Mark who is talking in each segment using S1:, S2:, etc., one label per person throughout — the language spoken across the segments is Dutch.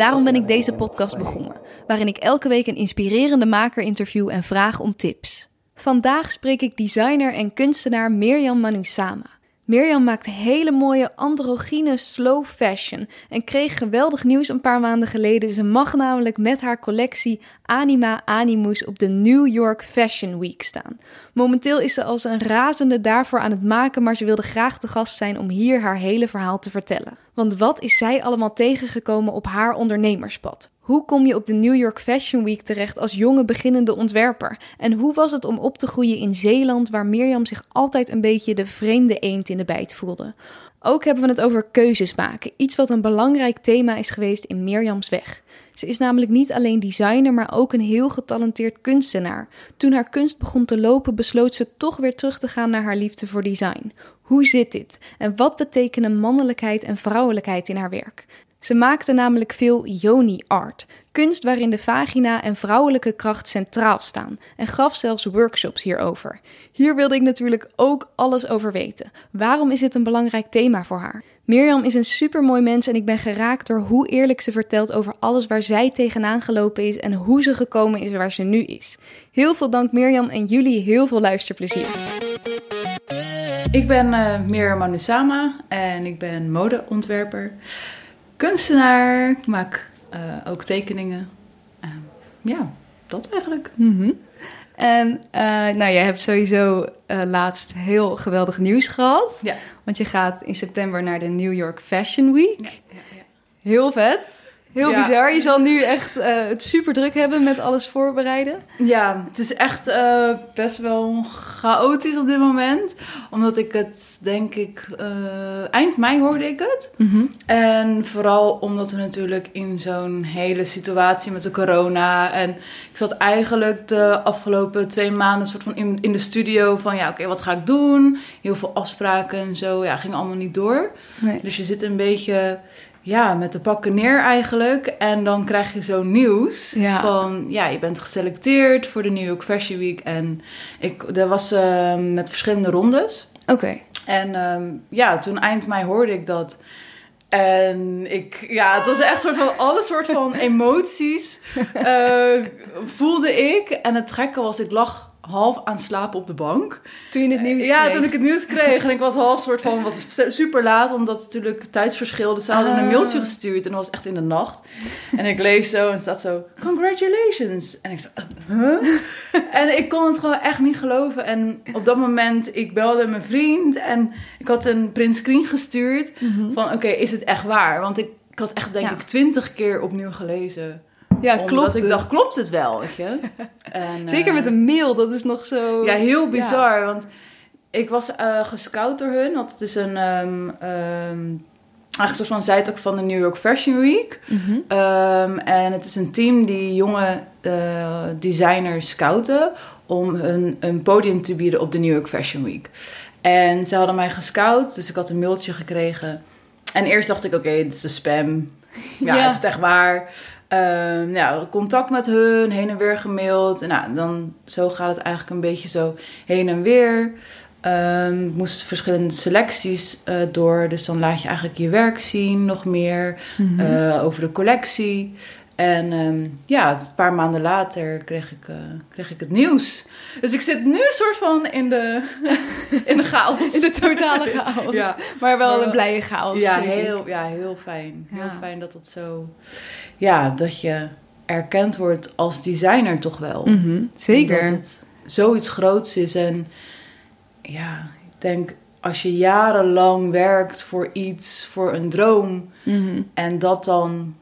S1: Daarom ben ik deze podcast begonnen, waarin ik elke week een inspirerende maker interview en vraag om tips. Vandaag spreek ik designer en kunstenaar Mirjam Manusama. Mirjam maakt hele mooie androgyne slow fashion en kreeg geweldig nieuws een paar maanden geleden. Ze mag namelijk met haar collectie Anima Animus op de New York Fashion Week staan. Momenteel is ze als een razende daarvoor aan het maken, maar ze wilde graag te gast zijn om hier haar hele verhaal te vertellen. Want wat is zij allemaal tegengekomen op haar ondernemerspad? Hoe kom je op de New York Fashion Week terecht als jonge beginnende ontwerper? En hoe was het om op te groeien in Zeeland, waar Mirjam zich altijd een beetje de vreemde eend in de bijt voelde? Ook hebben we het over keuzes maken, iets wat een belangrijk thema is geweest in Mirjams weg. Ze is namelijk niet alleen designer, maar ook een heel getalenteerd kunstenaar. Toen haar kunst begon te lopen, besloot ze toch weer terug te gaan naar haar liefde voor design. Hoe zit dit? En wat betekenen mannelijkheid en vrouwelijkheid in haar werk? Ze maakte namelijk veel yoni-art, kunst waarin de vagina en vrouwelijke kracht centraal staan, en gaf zelfs workshops hierover. Hier wilde ik natuurlijk ook alles over weten. Waarom is dit een belangrijk thema voor haar? Mirjam is een supermooi mens en ik ben geraakt door hoe eerlijk ze vertelt over alles waar zij tegenaan gelopen is en hoe ze gekomen is waar ze nu is. Heel veel dank Mirjam en jullie heel veel luisterplezier.
S2: Ik ben uh, Manusama en ik ben modeontwerper kunstenaar. Ik maak uh, ook tekeningen. Uh, ja, dat eigenlijk.
S1: Mm -hmm. En uh, nou, jij hebt sowieso laatst heel geweldig nieuws gehad.
S2: Ja.
S1: Want je gaat in september naar de New York Fashion Week.
S2: Ja, ja, ja.
S1: Heel vet. Heel
S2: Ja.
S1: bizar. Je zal nu echt eh, het super druk hebben met alles voorbereiden.
S2: Ja, het is echt eh, best wel chaotisch op dit moment. Omdat ik het, denk ik, eh, eind mei hoorde ik het. En vooral omdat we natuurlijk in zo'n hele situatie met de corona. En ik zat eigenlijk de afgelopen twee maanden soort van in, in de studio van ja, oké, wat ga ik doen? Heel veel afspraken en zo. Ja, ging allemaal niet door.
S1: Nee.
S2: Dus je zit een beetje ja, met de pakken neer eigenlijk. En dan krijg je zo'n nieuws
S1: Ja.
S2: van ja, je bent geselecteerd voor de New York Fashion Week. En ik, dat was eh, met verschillende rondes.
S1: Oké.
S2: En ehm, ja, toen eind mei hoorde ik dat. En ik, ja, het was echt soort van alle soort van emoties eh, voelde ik. En het gekke was, ik lag half aan slapen op de bank.
S1: Toen je het nieuws
S2: Ja,
S1: kreeg.
S2: toen ik het nieuws kreeg. En ik was half soort van, was super laat, omdat het natuurlijk tijdsverschil. Dus ze hadden een
S1: Ah.
S2: mailtje gestuurd en dat was echt in de nacht. En ik lees zo en staat zo, congratulations. En ik zo, huh? En ik kon het gewoon echt niet geloven. En op dat moment, ik belde mijn vriend en ik had een print screen gestuurd. Van, oké, is het echt waar? Want ik, ik had echt, denk
S1: Ja.
S2: ik, twintig keer opnieuw gelezen.
S1: Ja,
S2: omdat
S1: klopt.
S2: ik
S1: het.
S2: dacht, klopt het wel, weet je? En,
S1: Zeker
S2: eh,
S1: met een mail, dat is nog zo...
S2: ja, heel bizar. Want ik was eh gescout door hun. Had dus een... ehm ehm eigenlijk soort van zij het ook van de New York Fashion Week.
S1: Mhm.
S2: Ehm, en het is een team die jonge eh, designers scouten... om hun een podium te bieden op de New York Fashion Week. En ze hadden mij gescout, dus ik had een mailtje gekregen. En eerst dacht ik, oké, dit is de spam. Ja,
S1: Ja.
S2: is het echt waar? Ehm, ja, contact met hun, heen en weer gemaild. En nou, dan, zo gaat het eigenlijk een beetje zo heen en weer. Ehm, ik moest verschillende selecties eh, door. Dus dan laat je eigenlijk je werk zien, nog meer
S1: Mhm.
S2: eh, over de collectie. En ehm, ja, een paar maanden later kreeg ik, eh, kreeg ik het nieuws. Dus ik zit nu een soort van in de, in de chaos.
S1: In de totale chaos.
S2: Ja.
S1: Maar wel
S2: Maar
S1: een blije chaos.
S2: Ja,
S1: ik.
S2: heel, ja, heel fijn. Heel fijn dat het zo... Ja, dat je erkend wordt als designer toch wel.
S1: Mhm, Zeker.
S2: Dat het zoiets groots is. En ja, ik denk als je jarenlang werkt voor iets, voor een droom...
S1: Mhm.
S2: en dat dan...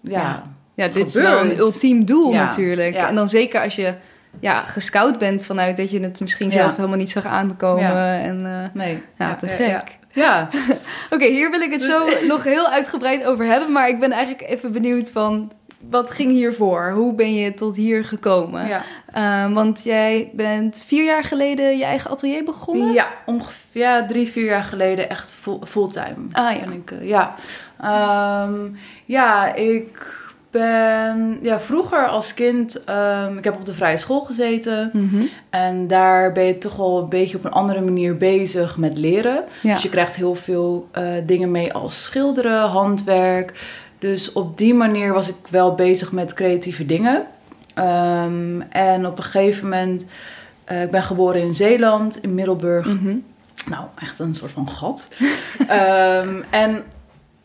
S2: Ja,
S1: Ja. Ja, dit is wel een ultiem doel
S2: Ja,
S1: natuurlijk.
S2: ja.
S1: En dan zeker als je ja, gescout bent vanuit dat je het misschien
S2: Ja.
S1: zelf helemaal niet zag aankomen.
S2: Ja.
S1: En, eh,
S2: nee.
S1: Ja, te gek.
S2: Ja.
S1: Oké, hier wil ik het zo nog heel uitgebreid over hebben. Maar ik ben eigenlijk even benieuwd van... wat ging hiervoor? Hoe ben je tot hier gekomen?
S2: Ja.
S1: Ehm, want jij bent vier jaar geleden je eigen atelier begonnen?
S2: Ja, ongeveer ja, drie, vier jaar geleden echt full- fulltime.
S1: Ah, ja.
S2: Ben ik, eh, ja. Ehm, ja, ik ben ja, vroeger als kind, ehm, ik heb op de vrije school gezeten.
S1: Mhm.
S2: En daar ben je toch wel een beetje op een andere manier bezig met leren.
S1: Ja.
S2: Dus je krijgt heel veel eh, dingen mee als schilderen, handwerk. Dus op die manier was ik wel bezig met creatieve dingen. Ehm, en op een gegeven moment, eh, ik ben geboren in Zeeland, in Middelburg.
S1: Mhm.
S2: Nou, echt een soort van gat. Ehm, en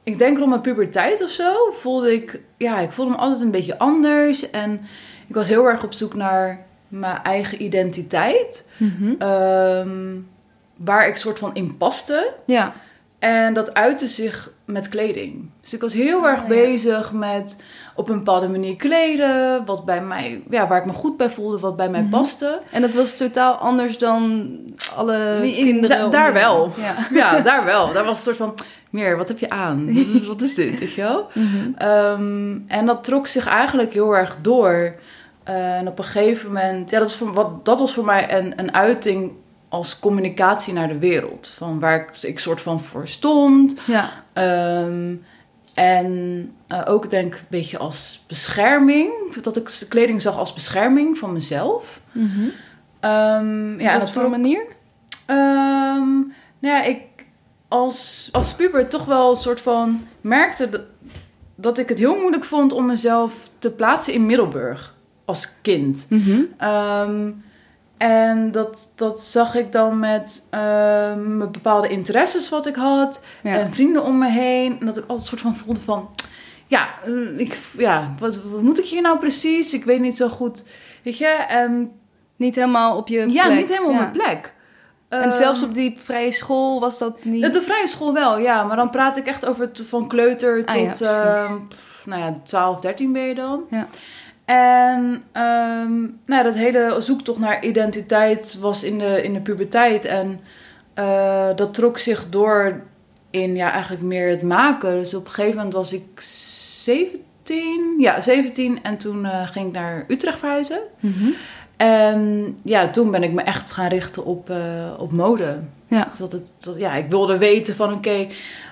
S2: ik denk rond mijn puberteit of zo voelde ik, ja, ik voelde me altijd een beetje anders. En ik was heel erg op zoek naar mijn eigen identiteit.
S1: Mhm.
S2: Ehm, waar ik soort van in paste.
S1: Ja.
S2: En dat uitte zich met kleding. Dus ik was heel erg
S1: ja.
S2: bezig met op een bepaalde manier kleden. Wat bij mij, ja, waar ik me goed bij voelde, wat bij mij
S1: Mhm.
S2: paste.
S1: En dat was totaal anders dan alle
S2: Nee,
S1: kinderen?
S2: da- daar wel.
S1: Ja.
S2: Ja, daar wel. Daar was een soort van, meer, wat heb je aan? Wat is, wat is dit, weet je wel?
S1: Mhm.
S2: Ehm, en dat trok zich eigenlijk heel erg door. Eh, en op een gegeven moment, ja, dat, is voor, wat, dat was voor mij een, een uiting als communicatie naar de wereld. Van waar ik, ik soort van voor stond.
S1: Ja.
S2: Ehm, en eh, ook denk ik een beetje als bescherming. Dat ik de kleding zag als bescherming van mezelf.
S1: Mhm.
S2: Ehm, ja,
S1: Wat voor een manier?
S2: Ehm, nou ja, ik als, als puber toch wel een soort van merkte dat, dat ik het heel moeilijk vond om mezelf te plaatsen in Middelburg als kind.
S1: Mhm.
S2: Ehm, en dat, dat zag ik dan met ehm, mijn bepaalde interesses wat ik had
S1: Ja.
S2: en vrienden om me heen. En dat ik altijd soort van voelde van, ja, eh, ik, ja wat, wat moet ik hier nou precies? Ik weet niet zo goed, weet je. En
S1: Niet helemaal op je
S2: ja,
S1: plek.
S2: niet helemaal
S1: Ja.
S2: op mijn plek.
S1: En
S2: Ehm,
S1: zelfs op die vrije school was dat niet...
S2: De vrije school wel, ja. Maar dan praat ik echt over het, van kleuter
S1: Ah,
S2: tot, ehm, nou ja, 12, 13 ben je dan.
S1: Ja.
S2: En ehm, nou ja, dat hele zoektocht naar identiteit was in de, in de puberteit. En eh, dat trok zich door in ja, eigenlijk meer het maken. Dus op een gegeven moment was ik 17. Ja, 17. En toen eh, ging ik naar Utrecht verhuizen.
S1: Mhm.
S2: En ja, toen ben ik me echt gaan richten op, eh, op mode.
S1: Ja.
S2: Dat het, dat, ja, ik wilde weten van oké,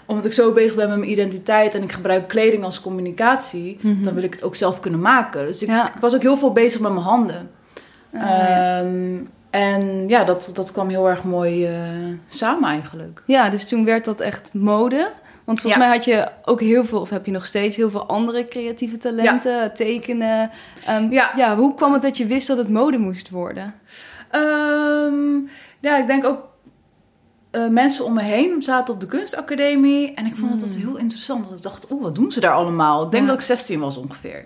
S2: omdat ik zo bezig ben met mijn identiteit en ik gebruik kleding als communicatie,
S1: Mhm.
S2: dan wil ik het ook zelf kunnen maken. Dus ik,
S1: Ja.
S2: ik was ook heel veel bezig met mijn handen.
S1: Ah, ja.
S2: Ehm, en ja, dat, dat kwam heel erg mooi eh, samen eigenlijk.
S1: Ja, dus toen werd dat echt mode. Want volgens
S2: Ja.
S1: mij had je ook heel veel, of heb je nog steeds heel veel andere creatieve talenten, tekenen. Ehm,
S2: Ja.
S1: ja, hoe kwam het dat je wist dat het mode moest worden?
S2: Ehm, ja, ik denk ook eh, mensen om me heen zaten op de kunstacademie. En ik vond het altijd heel interessant. Want ik dacht, oeh, wat doen ze daar allemaal? Ik denk
S1: Ja.
S2: dat ik 16 was ongeveer.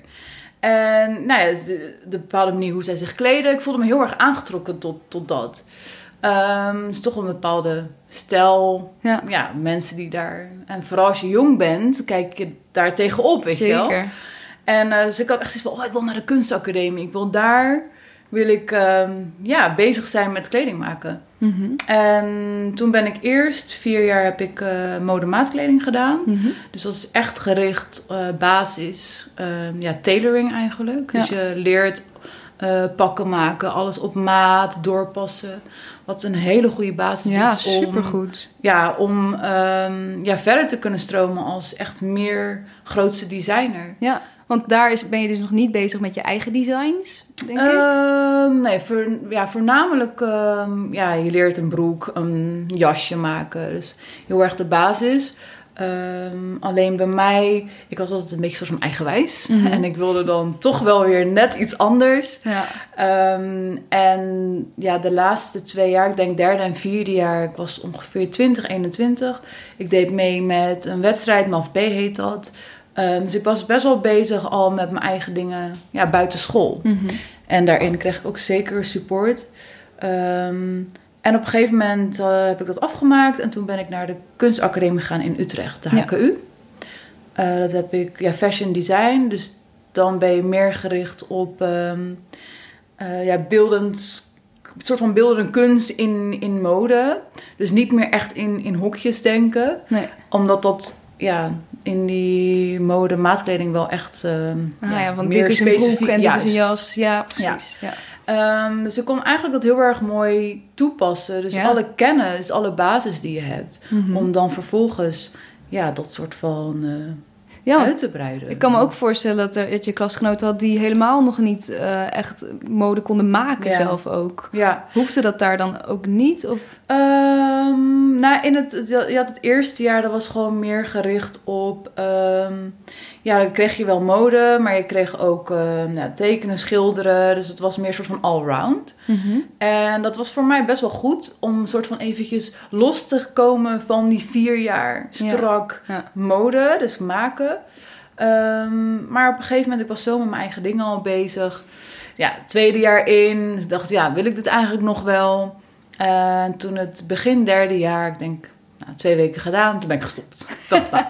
S2: En nou ja, de, de bepaalde manier hoe zij zich kleden. Ik voelde me heel erg aangetrokken tot, tot dat. Ehm het is toch een bepaalde stijl.
S1: Ja,
S2: Ja, mensen die daar... En vooral als je jong bent, kijk je daar tegenop, weet je wel. En eh, dus ik had echt zoiets van, oh, ik wil naar de kunstacademie. Ik wil daar, wil ik ehm, ja, bezig zijn met kleding maken.
S1: Mhm.
S2: En toen ben ik eerst, vier jaar heb ik eh modemaatkleding gedaan.
S1: Mhm.
S2: Dus dat is echt gericht, eh, basis, ehm, ja, tailoring eigenlijk. Dus je leert eh, pakken maken, alles op maat, doorpassen. Wat een hele goede basis
S1: Ja,
S2: is om,
S1: supergoed.
S2: ja, om ehm, ja, verder te kunnen stromen als echt meer grootste designer.
S1: Ja, want daar is, ben je dus nog niet bezig met je eigen designs, denk ik.
S2: Ehm, nee, voor, ja, voornamelijk, ehm, ja, je leert een broek, een jasje maken. Dus heel erg de basis. Ehm, alleen bij mij, ik was altijd een beetje soort van eigenwijs.
S1: Mhm.
S2: En ik wilde dan toch wel weer net iets anders.
S1: Ja.
S2: Ehm, en ja, de laatste twee jaar, ik denk derde en vierde jaar, ik was ongeveer 20, 21. Ik deed mee met een wedstrijd, MAF B heet dat. Ehm, dus ik was best wel bezig al met mijn eigen dingen ja, buiten school.
S1: Mhm.
S2: En daarin kreeg ik ook zeker support. En op een gegeven moment eh, heb ik dat afgemaakt. En toen ben ik naar de kunstacademie gegaan in Utrecht, de
S1: Ja.
S2: HKU. Eh, dat heb ik, ja, fashion design. Dus dan ben je meer gericht op ehm, eh, ja, beeldend, een soort van beeldende kunst in, in mode. Dus niet meer echt in, in hokjes denken
S1: Nee.
S2: omdat dat, ja, in die mode maatkleding wel echt ehm,
S1: Ah
S2: ja,
S1: ja, want
S2: meer
S1: dit is een broek
S2: specifiek-
S1: en dit is een jas. Ja, precies. Ja.
S2: Ehm, dus ik kon eigenlijk dat heel erg mooi toepassen. Dus
S1: Ja.
S2: alle kennis, alle basis die je hebt.
S1: Mhm.
S2: Om dan vervolgens ja, dat soort van eh,
S1: Ja,
S2: uit te breiden.
S1: ik kan me ook voorstellen dat, er, dat je klasgenoten had die helemaal nog niet eh, echt mode konden maken
S2: Ja.
S1: zelf ook.
S2: Ja,
S1: Hoefde dat daar dan ook niet? Of...
S2: Ehm, nou, in het, je had het eerste jaar, dat was gewoon meer gericht op, ehm, ja, dan kreeg je wel mode, maar je kreeg ook ehm, nou, tekenen, schilderen, dus het was meer een soort van allround. En dat was voor mij best wel goed om een soort van eventjes los te komen van die vier jaar strak
S1: Ja.
S2: mode, dus maken. Ehm, maar op een gegeven moment, ik was zo met mijn eigen dingen al bezig. Ja, tweede jaar in, dacht ja, wil ik dit eigenlijk nog wel? En toen het begin derde jaar, ik denk nou, twee weken gedaan, toen ben ik gestopt. Nou,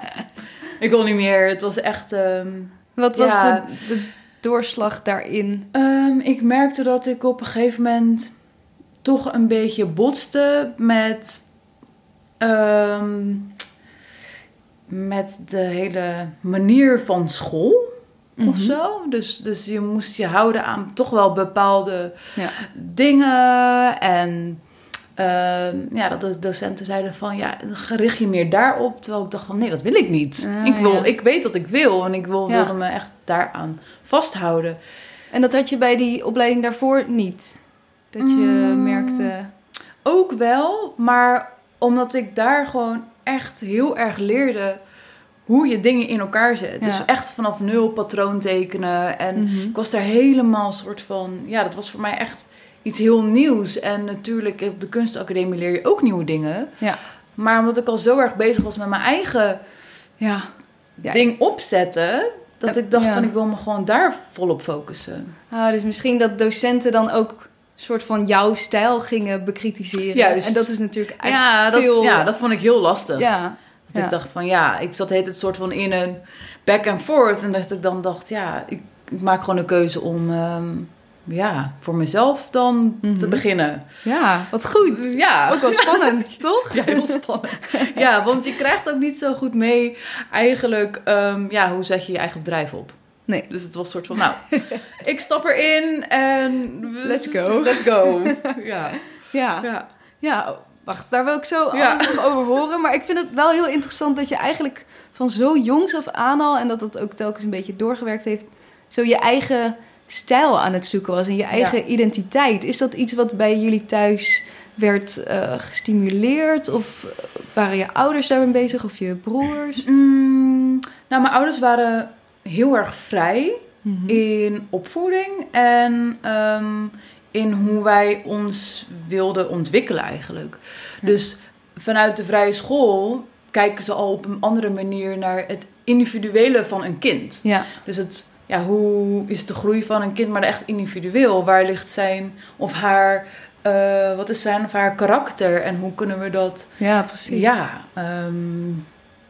S2: ik wil niet meer. Het was echt... ehm,
S1: Wat was
S2: Ja.
S1: de, de doorslag daarin?
S2: Ehm, ik merkte dat ik op een gegeven moment toch een beetje botste met, ehm, met de hele manier van school of
S1: Mhm.
S2: zo. Dus, dus je moest je houden aan toch wel bepaalde
S1: Ja.
S2: dingen. En ja, dat de docenten zeiden van ja, gericht je meer daarop. Terwijl ik dacht van nee, dat wil ik niet.
S1: Ah,
S2: ik, wil,
S1: ja.
S2: ik weet wat ik wil en ik wil,
S1: Ja.
S2: wilde me echt daaraan vasthouden.
S1: En dat had je bij die opleiding daarvoor niet? Dat je
S2: Mm.
S1: merkte...
S2: Ook wel, maar omdat ik daar gewoon echt heel erg leerde hoe je dingen in elkaar zet.
S1: Ja.
S2: Dus echt vanaf nul patroon tekenen. En
S1: Mhm.
S2: ik was daar helemaal soort van... Ja, dat was voor mij echt iets heel nieuws. En natuurlijk op de kunstacademie leer je ook nieuwe dingen.
S1: Ja.
S2: Maar omdat ik al zo erg bezig was met mijn eigen
S1: Ja. Ja.
S2: ding opzetten... Dat ik dacht
S1: ja.
S2: van ik wil me gewoon daar volop focussen.
S1: Ah, dus misschien dat docenten dan ook een soort van jouw stijl gingen bekritiseren.
S2: Juist.
S1: En dat is natuurlijk echt
S2: Ja dat,
S1: veel...
S2: ja, dat vond ik heel lastig.
S1: Ja.
S2: Dat
S1: Ja.
S2: ik dacht van ja, ik zat heet het soort van in een back and forth. En dat ik dan dacht, ja, ik, ik maak gewoon een keuze om ehm, ja, voor mezelf dan te
S1: Mhm.
S2: beginnen.
S1: Ja, wat goed.
S2: Ja,
S1: Ook wel spannend, toch?
S2: ja heel spannend. ja, want je krijgt ook niet zo goed mee eigenlijk, ehm, ja, hoe zet je je eigen bedrijf op?
S1: Nee.
S2: Dus het was een soort van, nou, ik stap erin en...
S1: Let's go.
S2: Let's go. ja.
S1: Ja.
S2: ja.
S1: Ja, wacht, daar wil ik zo
S2: Ja.
S1: alles nog over horen. Maar ik vind het wel heel interessant dat je eigenlijk van zo jongs af aan al... en dat dat ook telkens een beetje doorgewerkt heeft... zo je eigen stijl aan het zoeken was en je eigen identiteit. Is dat iets wat bij jullie thuis werd eh, gestimuleerd? Of waren je ouders daarmee bezig of je broers?
S2: Mm, nou, mijn ouders waren heel erg vrij.
S1: Mhm.
S2: in opvoeding en ehm, in hoe wij ons wilden ontwikkelen eigenlijk.
S1: Ja.
S2: Dus vanuit de vrije school kijken ze al op een andere manier naar het individuele van een kind.
S1: Ja,
S2: Dus het, ja, hoe is de groei van een kind, maar echt individueel? Waar ligt zijn of haar, eh, wat is zijn of haar karakter en hoe kunnen we dat
S1: ja precies.
S2: ja, ehm,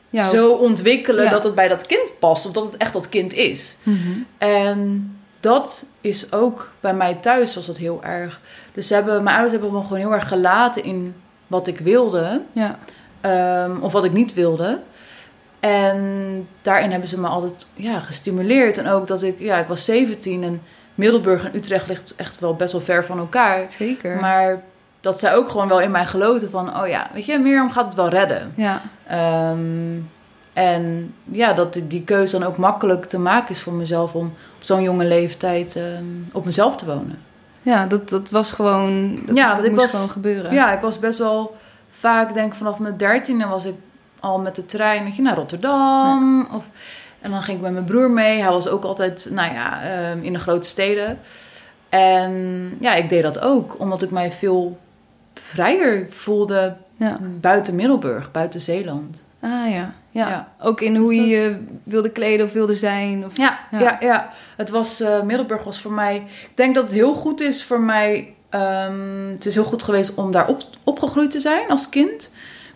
S1: Ja,
S2: zo ontwikkelen
S1: Ja.
S2: dat het bij dat kind past of dat het echt dat kind is?
S1: mhm.
S2: En dat is ook bij mij thuis was dat heel erg. Dus ze hebben, mijn ouders hebben me gewoon heel erg gelaten in wat ik wilde.
S1: ja.
S2: ehm, of wat ik niet wilde. En daarin hebben ze me altijd ja, gestimuleerd. En ook dat ik, ja, ik was 17 en Middelburg en Utrecht ligt echt wel best wel ver van elkaar.
S1: zeker.
S2: Maar dat zij ook gewoon wel in mij geloten van, oh ja, weet je, Mirjam gaat het wel redden.
S1: Ja,
S2: Ehm, en ja, dat die, die keuze dan ook makkelijk te maken is voor mezelf om op zo'n jonge leeftijd ehm, op mezelf te wonen.
S1: ja dat, dat was gewoon... Dat,
S2: Ja,
S1: dat
S2: ik
S1: moest
S2: was-
S1: gewoon gebeuren.
S2: Ja, ik was best wel vaak, denk ik vanaf mijn dertiende was ik al met de trein naar Rotterdam. Of, en dan ging ik met mijn broer mee. Hij was ook altijd, nou ja, ehm, in de grote steden. En ja, ik deed dat ook, omdat ik mij veel vrijer voelde
S1: Ja.
S2: buiten Middelburg, buiten Zeeland.
S1: Ah ja. ja.
S2: Ja.
S1: Ook in hoe
S2: Dus dat-
S1: je wilde kleden of wilde zijn. Of...
S2: Ja,
S1: Ja.
S2: ja. ja, Het was, eh, Middelburg was voor mij... Ik denk dat het heel goed is voor mij... ehm, het is heel goed geweest om daar op, opgegroeid te zijn als kind.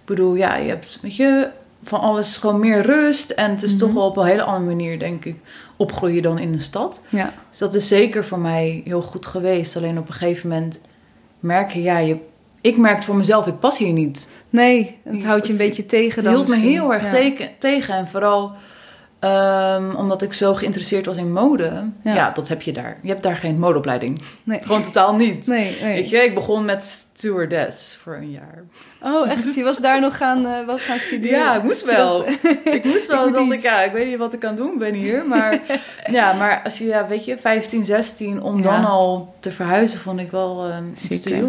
S2: Ik bedoel, ja, je hebt, weet je, van alles gewoon meer rust. En het is
S1: Mhm.
S2: toch wel op een hele andere manier, denk ik, opgroeien dan in een stad.
S1: Ja.
S2: Dus dat is zeker voor mij heel goed geweest. Alleen op een gegeven moment merk je, ja, je, ik merkte voor mezelf, ik pas hier niet.
S1: Nee, het houdt je een
S2: Het-
S1: beetje tegen
S2: Het hield me
S1: misschien.
S2: heel erg
S1: Ja.
S2: tegen. En vooral ehm, omdat ik zo geïnteresseerd was in mode.
S1: Ja.
S2: Ja. dat heb je daar. Je hebt daar geen modeopleiding.
S1: Nee.
S2: Gewoon totaal niet.
S1: Nee, nee.
S2: Weet je, ik begon met stewardess voor een jaar.
S1: Oh, echt? Je was daar nog gaan, eh, wat gaan studeren?
S2: Ja, ik moest wel. ik moest wel
S1: Ik
S2: ik, ja, ik weet niet wat ik kan doen, ben hier. Maar ja, maar als je, ja, weet je, 15, 16, om
S1: Ja.
S2: dan al te verhuizen, vond ik wel ehm, iets te
S1: Zeker.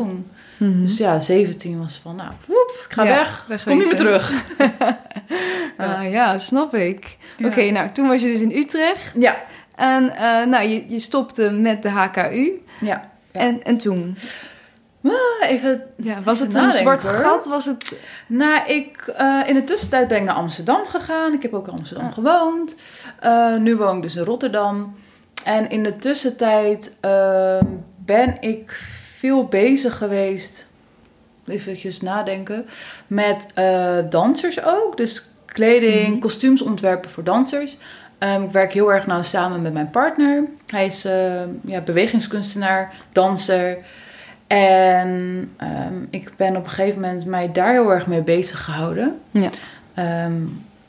S1: Mhm.
S2: Dus ja, 17 was van, nou, woep, ik ga
S1: Ja,
S2: weg. Kom niet meer terug.
S1: Ah, ja, snap ik.
S2: Ja.
S1: Oké, nou, toen was je dus in Utrecht.
S2: Ja,
S1: En eh, nou, je, je stopte met de HKU.
S2: ja. Ja.
S1: En, en toen?
S2: Even
S1: Ja, was het een zwart gat? Was het...
S2: Nou, ik, eh, in de tussentijd ben ik naar Amsterdam gegaan. Ik heb ook in Amsterdam
S1: Ah.
S2: gewoond. Eh, nu woon ik dus in Rotterdam. En in de tussentijd ben ik veel bezig geweest, even nadenken, met eh, dansers ook. Dus kleding,
S1: Mhm.
S2: kostuums ontwerpen voor dansers. Ehm, ik werk heel erg nauw samen met mijn partner. Hij is eh, ja, bewegingskunstenaar, danser. En ehm, ik ben op een gegeven moment mij daar heel erg mee bezig gehouden.
S1: Ja.
S2: Ehm,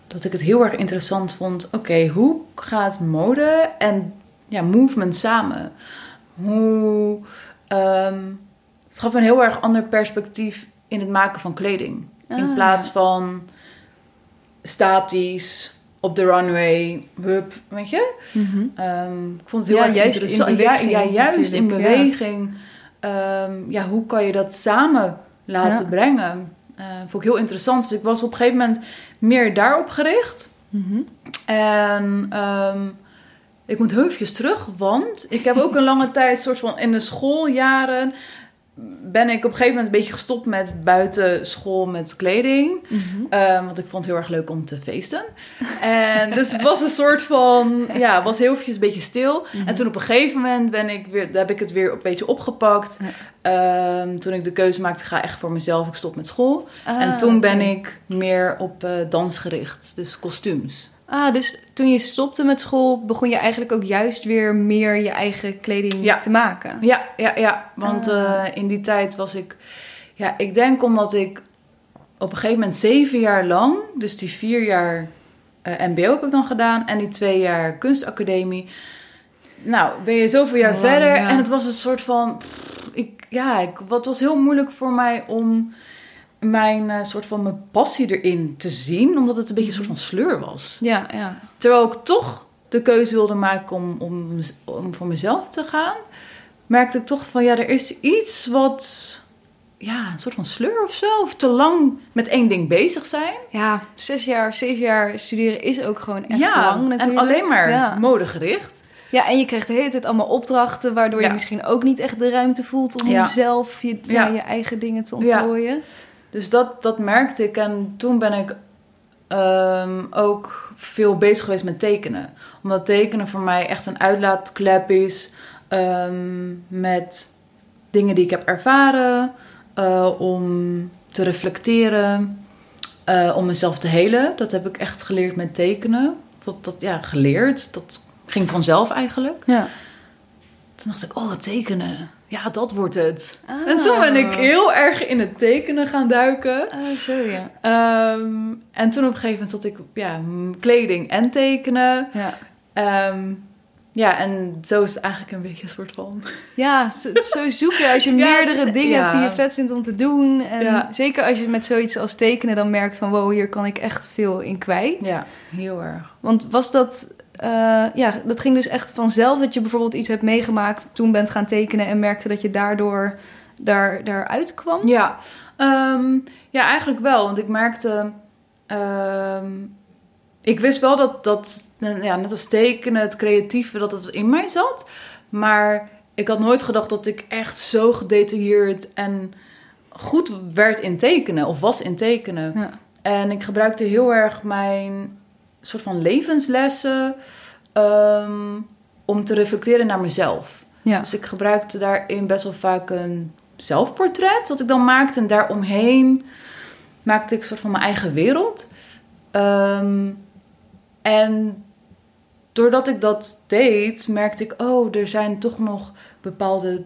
S2: dat ik het heel erg interessant vond. Oké, hoe gaat mode en ja, movement samen? Hoe. Ehm, het gaf een heel erg ander perspectief in het maken van kleding. in
S1: Ah,
S2: plaats van statisch op de runway, hup, weet je?
S1: Mhm.
S2: Ehm, ik vond het heel
S1: Ja,
S2: erg
S1: juist in
S2: interessant.
S1: beweging
S2: ja, ja, juist in beweging. Ehm, ja, hoe kan je dat samen laten brengen? Eh, vond ik heel interessant. Dus ik was op een gegeven moment meer daarop gericht.
S1: Mhm.
S2: En ehm, ik moet heufjes terug, want ik heb ook een lange tijd, soort van in de schooljaren, ben ik op een gegeven moment een beetje gestopt met buitenschool met kleding.
S1: Mhm.
S2: Ehm, want ik vond het heel erg leuk om te feesten. En dus het was een soort van, ja, was heel eventjes een beetje stil.
S1: Mhm.
S2: En toen op een gegeven moment ben ik weer, heb ik het weer een beetje opgepakt. Ehm, toen ik de keuze maakte, ga echt voor mezelf, ik stop met school. en
S1: Ah,
S2: toen ben
S1: oké.
S2: ik meer op eh, dans gericht, dus kostuums.
S1: Ah, dus toen je stopte met school, begon je eigenlijk ook juist weer meer je eigen kleding
S2: Ja.
S1: te maken.
S2: Ja, ja, ja. Want
S1: Ah.
S2: eh, in die tijd was ik... Ja, ik denk omdat ik op een gegeven moment zeven jaar lang... Dus die vier jaar eh, mbo heb ik dan gedaan. En die twee jaar kunstacademie. Nou, ben je zoveel jaar
S1: Lang,
S2: verder.
S1: ja.
S2: En het was een soort van... pff, ik, ja, ik, wat was heel moeilijk voor mij om mijn eh, soort van mijn passie erin te zien. Omdat het een beetje een soort van sleur was.
S1: Ja, ja.
S2: Terwijl ik toch de keuze wilde maken om, om, om voor mezelf te gaan, merkte ik toch van ja, er is iets wat, ja, een soort van sleur of zo. Of te lang met één ding bezig zijn.
S1: Ja, zes jaar, zeven jaar studeren is ook gewoon echt
S2: ja,
S1: lang natuurlijk.
S2: en alleen maar
S1: Ja.
S2: modegericht.
S1: Ja, en je krijgt de hele tijd allemaal opdrachten, waardoor je misschien ook niet echt de ruimte voelt om
S2: Ja.
S1: zelf je, ja. Je eigen dingen te
S2: Ja.
S1: ontplooien.
S2: Dus dat, dat merkte ik. En toen ben ik ehm, ook veel bezig geweest met tekenen. Omdat tekenen voor mij echt een uitlaatklep is. ehm, met dingen die ik heb ervaren. eh, om te reflecteren. eh, om mezelf te helen. Dat heb ik echt geleerd met tekenen. Dat, dat, ja, geleerd. Dat ging vanzelf eigenlijk.
S1: Ja.
S2: Toen dacht ik, oh, tekenen. Ja, dat wordt het. En toen ben ik heel erg in het tekenen gaan duiken.
S1: Oh, zo ja.
S2: Ehm, en toen op een gegeven moment had ik ja, kleding en tekenen.
S1: Ja,
S2: Ehm, ja, en zo is het eigenlijk een beetje een soort van...
S1: ja zo, zo zoeken als je
S2: Ja,
S1: meerdere
S2: het
S1: dingen
S2: ja.
S1: hebt die je vet vindt om te doen. En
S2: Ja.
S1: zeker als je met zoiets als tekenen dan merkt van wow, hier kan ik echt veel in kwijt.
S2: Ja, heel erg.
S1: Want was dat, eh, ja, dat ging dus echt vanzelf dat je bijvoorbeeld iets hebt meegemaakt, toen bent gaan tekenen en merkte dat je daardoor daar, daaruit kwam?
S2: Ja, ehm, ja, eigenlijk wel. Want ik merkte... ehm, ik wist wel dat, dat eh, ja, net als tekenen, het creatieve, dat het in mij zat. Maar ik had nooit gedacht dat ik echt zo gedetailleerd en goed werd in tekenen. Of was in tekenen.
S1: Ja.
S2: En ik gebruikte heel erg mijn soort van levenslessen ehm, om te reflecteren naar mezelf.
S1: Ja.
S2: Dus ik gebruikte daarin best wel vaak een zelfportret dat ik dan maakte. En daaromheen maakte ik een soort van mijn eigen wereld. Ehm, en doordat ik dat deed, merkte ik, oh, er zijn toch nog bepaalde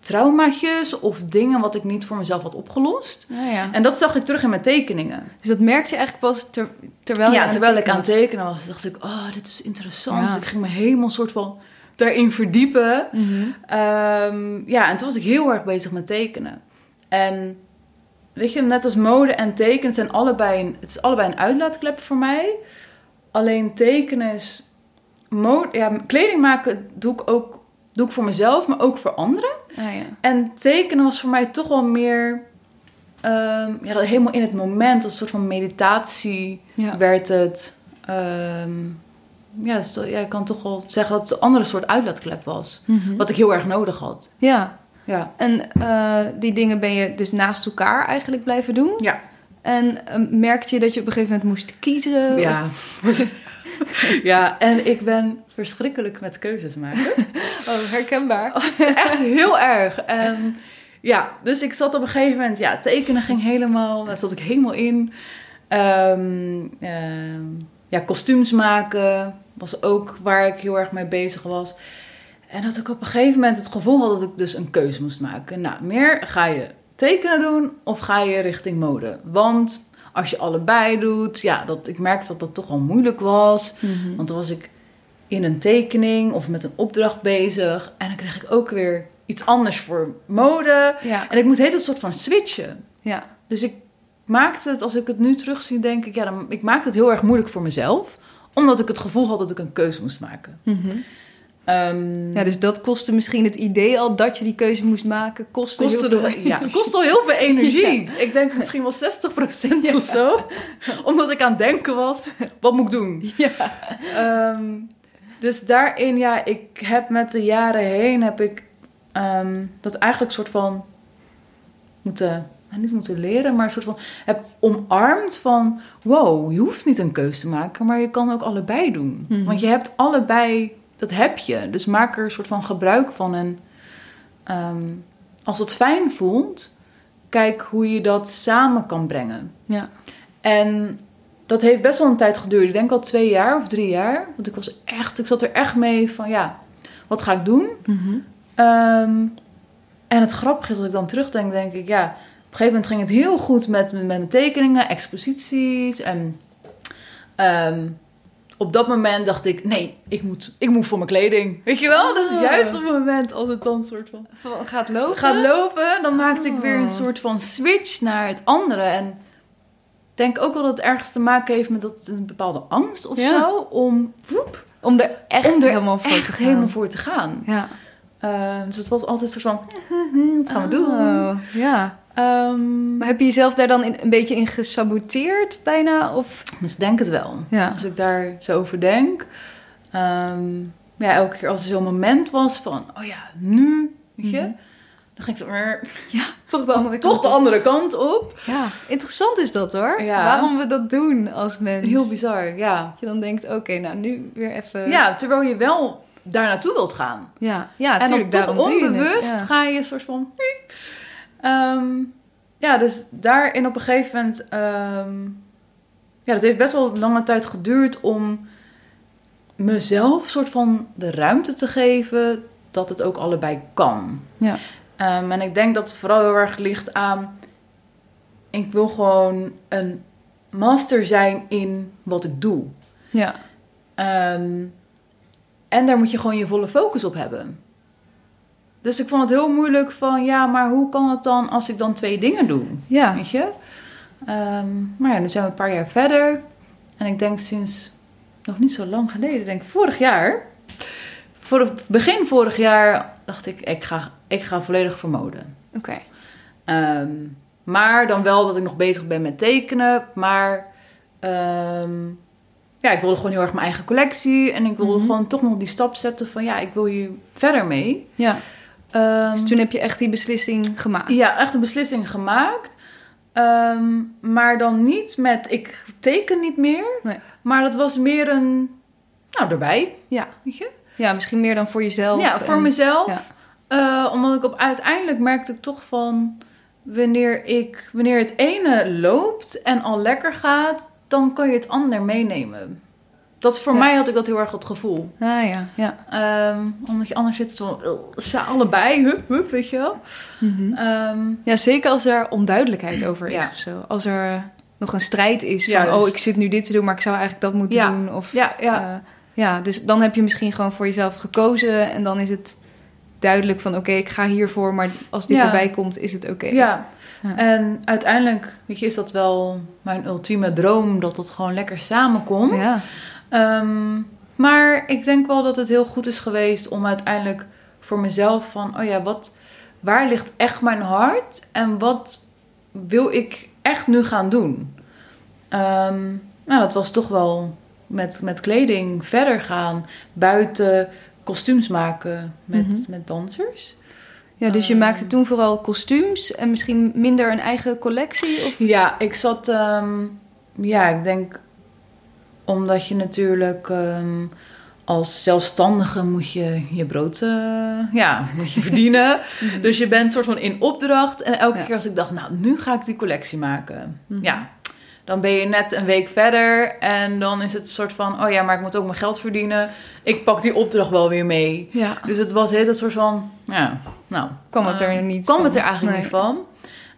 S2: traumaatjes of dingen wat ik niet voor mezelf had opgelost.
S1: Nou ja.
S2: En dat zag ik terug in mijn tekeningen.
S1: Dus dat merkte je eigenlijk pas ter- terwijl
S2: ja, terwijl ik aan het tekenen was, dacht ik, oh, dit is interessant.
S1: Ja.
S2: Dus ik ging me helemaal soort van daarin verdiepen.
S1: Mhm.
S2: Ehm, ja, en toen was ik heel erg bezig met tekenen. En weet je, net als mode en tekenen, zijn allebei een, het is allebei een uitlaatklep voor mij. Alleen tekenen is... Mode, ja, kleding maken doe ik ook doe ik voor mezelf, maar ook voor anderen.
S1: Ah, ja.
S2: En tekenen was voor mij toch wel meer... ehm, ja, dat helemaal in het moment, als een soort van meditatie
S1: Ja.
S2: werd het... ehm, ja, dus ja, ik kan toch wel zeggen dat het een andere soort uitlaatklep was.
S1: Mhm.
S2: Wat ik heel erg nodig had.
S1: ja.
S2: Ja.
S1: En eh, die dingen ben je dus naast elkaar eigenlijk blijven doen.
S2: Ja.
S1: En eh, merkte je dat je op een gegeven moment moest kiezen?
S2: Ja. ja, en ik ben verschrikkelijk met keuzes maken.
S1: Oh, herkenbaar.
S2: Echt heel erg. En ja, dus ik zat op een gegeven moment, ja, tekenen ging helemaal, daar zat ik helemaal in. Ehm, ehm, ja, kostuums maken was ook waar ik heel erg mee bezig was. En dat ik op een gegeven moment het gevoel had dat ik dus een keuze moest maken. Nou, meer ga je tekenen doen of ga je richting mode? Want als je allebei doet, ja, dat, ik merkte dat dat toch al moeilijk was.
S1: Mhm.
S2: Want dan was ik in een tekening of met een opdracht bezig. En dan kreeg ik ook weer iets anders voor mode.
S1: Ja,
S2: En ik moest het een soort van switchen.
S1: ja.
S2: Dus ik maakte het, als ik het nu terugzie, denk ik, ja, dan, ik maakte het heel erg moeilijk voor mezelf. Omdat ik het gevoel had dat ik een keuze moest maken.
S1: Mhm.
S2: Ehm,
S1: ja, dus dat kostte misschien het idee al dat je die keuze moest maken. Kostte,
S2: kostte,
S1: heel veel...
S2: ja, kostte al heel veel energie. Ik denk misschien wel 60% of zo. Omdat ik aan het denken was, wat moet ik doen?
S1: Ja.
S2: Ehm, dus daarin, ja, ik heb met de jaren heen, heb ik ehm, dat eigenlijk soort van moeten, nou, niet moeten leren, maar een soort van heb omarmd van, wow, je hoeft niet een keuze te maken, maar je kan ook allebei doen.
S1: Mhm.
S2: Want je hebt allebei, dat heb je. Dus maak er een soort van gebruik van en ehm, als het fijn voelt, kijk hoe je dat samen kan brengen.
S1: Ja.
S2: En dat heeft best wel een tijd geduurd. Ik denk al twee jaar of drie jaar. Want ik was echt, ik zat er echt mee van ja, wat ga ik doen?
S1: Mhm.
S2: Ehm, en het grappige is dat ik dan terugdenk, denk ik, ja, op een gegeven moment ging het heel goed met, met mijn tekeningen, exposities. En ehm, op dat moment dacht ik, nee, ik moet, ik moet voor mijn kleding. Weet je wel? Dat is
S1: Oh.
S2: juist op het moment als het dan soort van
S1: Gaat lopen?
S2: gaat lopen, dan maakte ik weer een
S1: Oh.
S2: soort van switch naar het andere. En ik denk ook wel dat het ergens te maken heeft met dat een bepaalde angst of
S1: Ja.
S2: zo. Om, woep,
S1: Om er echt
S2: om er
S1: helemaal voor
S2: echt
S1: te gaan.
S2: helemaal voor te gaan.
S1: Ja.
S2: Eh, dus het was altijd een soort van, wat gaan we doen?
S1: Oh, ja.
S2: Ehm,
S1: Maar heb je jezelf daar dan in, een beetje in gesaboteerd bijna? Of...
S2: dus denk het wel.
S1: Ja.
S2: Als ik daar zo over denk. Ehm, ja, elke keer als er zo'n moment was van, oh ja, nu, weet je.
S1: Mhm.
S2: Dan ging ik zo, weer
S1: Ja, toch de andere
S2: toch
S1: kant
S2: de
S1: op.
S2: andere kant op.
S1: Ja, interessant is dat hoor.
S2: Ja.
S1: Waarom we dat doen als mens.
S2: Heel bizar, ja.
S1: Dat je dan denkt, oké, nou nu weer even...
S2: Ja, terwijl je wel daar naartoe wilt gaan.
S1: ja, ja
S2: en dan
S1: tuurlijk,
S2: toch
S1: daarom doe je het.
S2: onbewust ga je een soort van... Ehm, ja, dus daarin op een gegeven moment... ehm, ja, dat heeft best wel lange tijd geduurd om mezelf soort van de ruimte te geven dat het ook allebei kan.
S1: Ja.
S2: Ehm, en ik denk dat het vooral heel erg ligt aan... Ik wil gewoon een master zijn in wat ik doe.
S1: Ja.
S2: En daar moet je gewoon je volle focus op hebben. Dus ik vond het heel moeilijk van, ja, maar hoe kan het dan als ik dan twee dingen doe?
S1: Ja.
S2: Weet je? Ehm, maar ja, nu zijn we een paar jaar verder. En ik denk sinds nog niet zo lang geleden, ik denk vorig jaar. Voor het begin vorig jaar dacht ik, ik ga, ik ga volledig voor mode.
S1: Oké.
S2: Ehm, maar dan wel dat ik nog bezig ben met tekenen. Maar ehm, ja, ik wilde gewoon heel erg mijn eigen collectie. En ik wilde
S1: Mhm.
S2: gewoon toch nog die stap zetten van ja, ik wil hier verder mee.
S1: Ja.
S2: Ehm,
S1: Dus toen heb je echt die beslissing gemaakt.
S2: ja, echt een beslissing gemaakt. Ehm, maar dan niet met ik teken niet meer.
S1: Nee.
S2: Maar dat was meer een nou erbij,
S1: Ja.
S2: weet je?
S1: Ja, misschien meer dan voor jezelf.
S2: Ja, voor
S1: en-
S2: mezelf.
S1: ja.
S2: Eh, omdat ik op uiteindelijk merkte ik toch van wanneer ik wanneer het ene loopt en al lekker gaat, dan kan je het ander meenemen. Dat voor
S1: Ja.
S2: mij had ik dat heel erg het gevoel.
S1: Ah ja, ja.
S2: Ehm, omdat je anders zit zo, uh, ze allebei, hup, hup, weet je wel.
S1: Mhm.
S2: Ehm,
S1: Ja, zeker als er onduidelijkheid over is
S2: Ja.
S1: of zo. Als er nog een strijd is van,
S2: Juist.
S1: oh, ik zit nu dit te doen, maar ik zou eigenlijk dat moeten
S2: Ja.
S1: doen. Of,
S2: ja, ja.
S1: eh, ja, dus dan heb je misschien gewoon voor jezelf gekozen en dan is het duidelijk van, oké, ik ga hiervoor, maar als dit erbij komt, is het oké.
S2: ja.
S1: Ja.
S2: En uiteindelijk, weet je, is dat wel mijn ultieme droom, dat het gewoon lekker samenkomt.
S1: Ja.
S2: Ehm, maar ik denk wel dat het heel goed is geweest om uiteindelijk voor mezelf van, oh ja, wat, waar ligt echt mijn hart en wat wil ik echt nu gaan doen? Ehm, nou, dat was toch wel met, met kleding verder gaan, buiten kostuums maken met,
S1: Mhm.
S2: met dansers.
S1: ja, dus je
S2: Ehm.
S1: maakte toen vooral kostuums en misschien minder een eigen collectie? Of...
S2: Ja, ik zat, ja, ik denk omdat je natuurlijk ehm, als zelfstandige moet je je brood, eh, ja, moet je verdienen. dus je bent soort van in opdracht. En elke
S1: Ja.
S2: keer als ik dacht, nou, nu ga ik die collectie maken.
S1: Mhm.
S2: Ja, dan ben je net een week verder en dan is het soort van, oh ja, maar ik moet ook mijn geld verdienen. Ik pak die opdracht wel weer mee.
S1: Ja,
S2: Dus het was heel dat soort van, ja, nou.
S1: kwam het er
S2: eh,
S1: niet
S2: kwam
S1: van.
S2: het er eigenlijk
S1: Nee.
S2: niet van.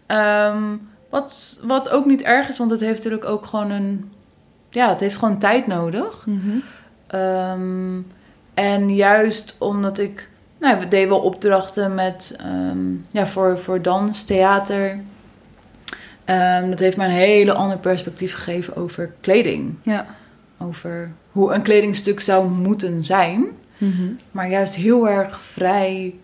S2: Ehm, wat, wat ook niet erg is, want het heeft natuurlijk ook gewoon een... Ja, het heeft gewoon tijd nodig.
S1: Mhm.
S2: Ehm, en juist omdat ik... Nou, we deden wel opdrachten met... ehm, ja, voor, voor dans, theater. Ehm, dat heeft mij een hele ander perspectief gegeven over kleding.
S1: Ja.
S2: Over hoe een kledingstuk zou moeten zijn.
S1: Mhm.
S2: Maar juist heel erg vrij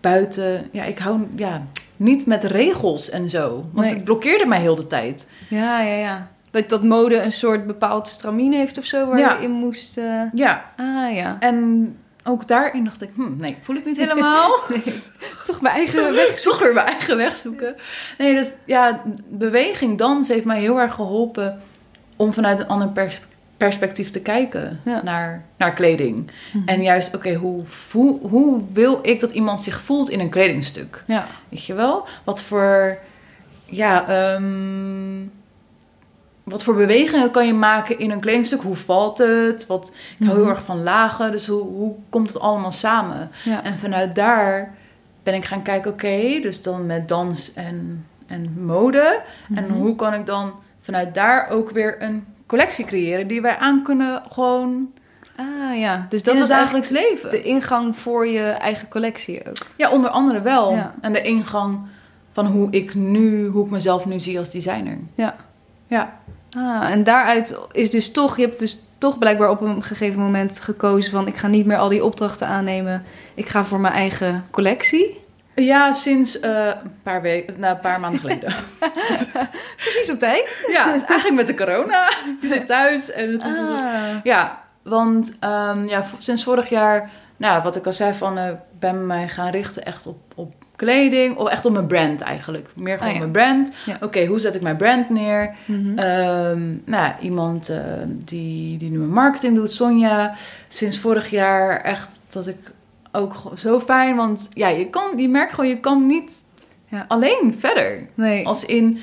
S2: buiten. Ja, ik hou ja, niet met regels en zo. Want
S1: Nee.
S2: het blokkeerde mij heel de tijd.
S1: Ja, ja, ja. Dat, dat mode een soort bepaald stramien heeft of zo, waar
S2: Ja.
S1: je in moest... eh,
S2: Ja,
S1: Ah ja.
S2: en ook daarin dacht ik, hm, nee, voel ik niet helemaal.
S1: Toch mijn eigen weg.
S2: Toch weer mijn eigen weg zoeken. Nee, dus ja, beweging, dans heeft mij heel erg geholpen om vanuit een ander pers- perspectief te kijken
S1: Ja.
S2: naar, naar kleding.
S1: Mhm.
S2: En juist, oké, hoe, hoe, hoe wil ik dat iemand zich voelt in een kledingstuk?
S1: Ja.
S2: Weet je wel? Wat voor, ja, ehm, wat voor bewegingen kan je maken in een kledingstuk? Hoe valt het? Wat, ik hou heel
S1: Mhm.
S2: erg van lagen, dus hoe, hoe komt het allemaal samen?
S1: Ja.
S2: En vanuit daar ben ik gaan kijken, oké, dus dan met dans en, en mode. En
S1: Mhm.
S2: hoe kan ik dan vanuit daar ook weer een collectie creëren die wij aan kunnen gewoon
S1: Ah ja, dus
S2: dat in
S1: was
S2: dagelijks leven.
S1: de ingang voor je eigen collectie ook.
S2: Ja, onder andere wel.
S1: Ja.
S2: En de ingang van hoe ik nu, hoe ik mezelf nu zie als designer.
S1: Ja.
S2: Ja.
S1: Ah, en daaruit is dus toch, je hebt dus toch blijkbaar op een gegeven moment gekozen van ik ga niet meer al die opdrachten aannemen. Ik ga voor mijn eigen collectie.
S2: Ja, sinds eh, een paar weken, nou, een paar maanden geleden.
S1: Precies op tijd.
S2: ja, eigenlijk met de corona. Je zit thuis en het is...
S1: Ah.
S2: Ja, want ehm, ja, sinds vorig jaar, nou, wat ik al zei, van eh, ben mij gaan richten echt op, op kleding, of echt op mijn brand eigenlijk. Meer gewoon
S1: ja.
S2: mijn brand.
S1: Ja.
S2: Oké, hoe zet ik mijn brand neer? Ehm, nou, iemand eh, die, die nu mijn marketing doet, Sonja. Sinds vorig jaar echt dat ik ook zo fijn, want ja, je kan, je merkt gewoon, je kan niet
S1: Ja.
S2: alleen verder.
S1: nee.
S2: Als in,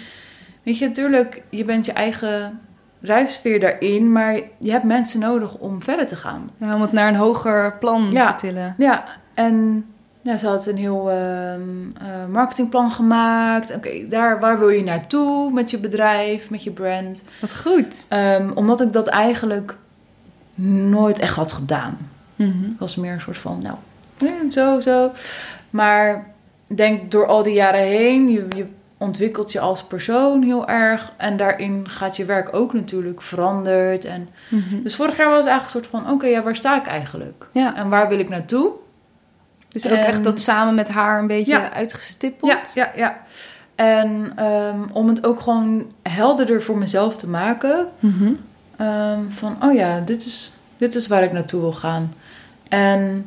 S2: weet je, natuurlijk, je bent je eigen drijfsfeer daarin, maar je hebt mensen nodig om verder te gaan.
S1: Ja, om het naar een hoger plan
S2: Ja.
S1: te tillen.
S2: Ja, en ja, ze had een heel ehm, eh, marketingplan gemaakt. Oké, daar waar wil je naartoe met je bedrijf, met je brand?
S1: Wat goed.
S2: Ehm, omdat ik dat eigenlijk nooit echt had gedaan.
S1: Mhm.
S2: Ik was meer een soort van, nou, eh, zo, zo. Maar denk door al die jaren heen, je, je ontwikkelt je als persoon heel erg. En daarin gaat je werk ook natuurlijk veranderd. En,
S1: Mhm.
S2: dus vorig jaar was het eigenlijk een soort van, oké, ja, waar sta ik eigenlijk?
S1: Ja,
S2: En waar wil ik naartoe?
S1: Dus ook echt dat samen met haar een beetje
S2: Ja.
S1: uitgestippeld.
S2: Ja, ja, ja. En ehm, om het ook gewoon helderder voor mezelf te maken.
S1: Mhm.
S2: ehm, van, oh ja, dit is, dit is waar ik naartoe wil gaan. En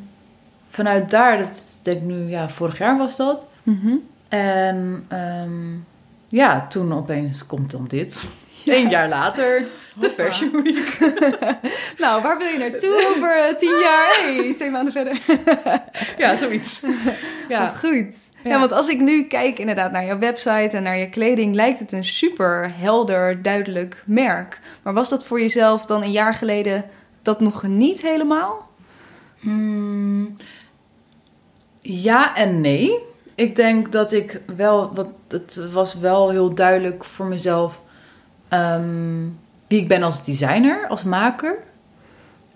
S2: vanuit daar, dat denk ik nu, ja, vorig jaar was dat.
S1: Mhm.
S2: En ehm, ja, toen opeens komt dan dit. Eén jaar later, de
S1: Hoppa.
S2: Fashion Week.
S1: Nou, waar wil je naartoe over eh, tien jaar? Hey, twee maanden verder.
S2: Ja, zoiets. Ja,
S1: Wat goed. Ja.
S2: Ja.
S1: want als ik nu kijk inderdaad naar jouw website en naar je kleding, lijkt het een super helder, duidelijk merk. Maar was dat voor jezelf dan een jaar geleden dat nog niet helemaal?
S2: Hmm, ja en nee. Ik denk dat ik wel, wat het was wel heel duidelijk voor mezelf ehm, wie ik ben als designer, als maker.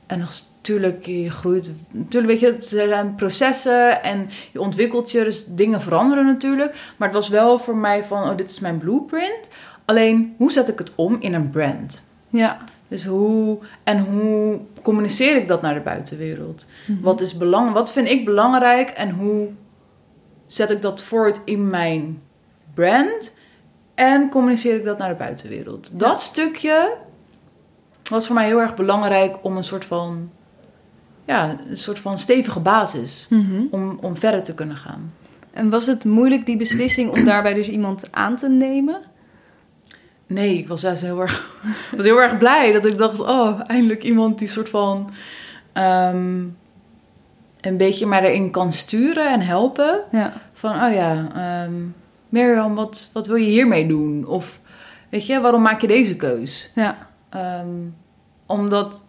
S2: En als, natuurlijk, je groeit, natuurlijk weet je, er zijn processen en je ontwikkelt je, dus dingen veranderen natuurlijk. Maar het was wel voor mij van, oh, dit is mijn blueprint. Alleen, hoe zet ik het om in een brand?
S1: Ja.
S2: Dus hoe en hoe communiceer ik dat naar de buitenwereld?
S1: Mhm.
S2: Wat is belang, wat vind ik belangrijk en hoe zet ik dat voort in mijn brand en communiceer ik dat naar de buitenwereld? Dat stukje was voor mij heel erg belangrijk om een soort van ja, een soort van stevige basis
S1: Mhm.
S2: om, om verder te kunnen gaan.
S1: En was het moeilijk die beslissing om daarbij dus iemand aan te nemen?
S2: Nee, ik was juist heel erg, was heel erg blij dat ik dacht, oh, eindelijk iemand die soort van ehm, een beetje mij erin kan sturen en helpen.
S1: Ja.
S2: Van, oh ja, ehm Mirjam, wat, wat wil je hiermee doen? Of, weet je, waarom maak je deze keus?
S1: Ja.
S2: Ehm, omdat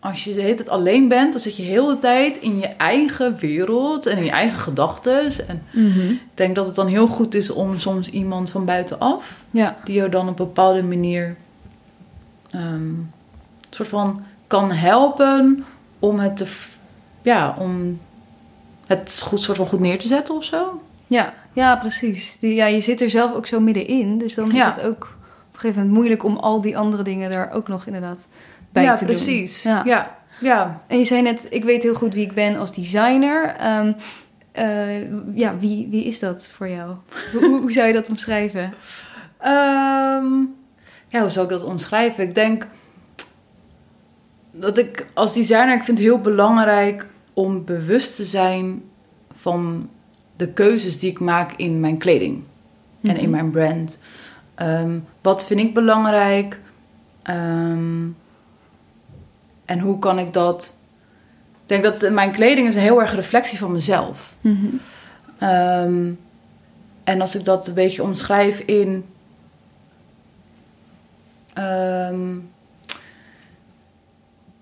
S2: als je de hele tijd alleen bent, dan zit je heel de tijd in je eigen wereld en in je eigen gedachten. En
S1: Mhm.
S2: ik denk dat het dan heel goed is om soms iemand van buitenaf
S1: Ja.
S2: die je dan op een bepaalde manier ehm, soort van kan helpen om het te, ja, om het goed, soort van goed neer te zetten of zo.
S1: Ja, ja, precies. Die, ja, je zit er zelf ook zo middenin. Dus dan is
S2: Ja.
S1: het ook op een gegeven moment moeilijk om al die andere dingen daar ook nog inderdaad bij
S2: ja,
S1: te doen.
S2: precies.
S1: Ja.
S2: Ja. Ja.
S1: En je zei net, ik weet heel goed wie ik ben als designer. Ehm, eh, ja, wie, wie is dat voor jou? Hoe, hoe- hoe zou je dat omschrijven?
S2: Ehm, ja, hoe zou ik dat omschrijven? Ik denk dat ik als designer, ik vind het heel belangrijk om bewust te zijn van de keuzes die ik maak in mijn kleding en in
S1: Mhm.
S2: mijn brand. Ehm, wat vind ik belangrijk? Ehm, en hoe kan ik dat... Ik denk dat mijn kleding is een heel erg reflectie van mezelf.
S1: Mhm.
S2: Ehm, en als ik dat een beetje omschrijf in.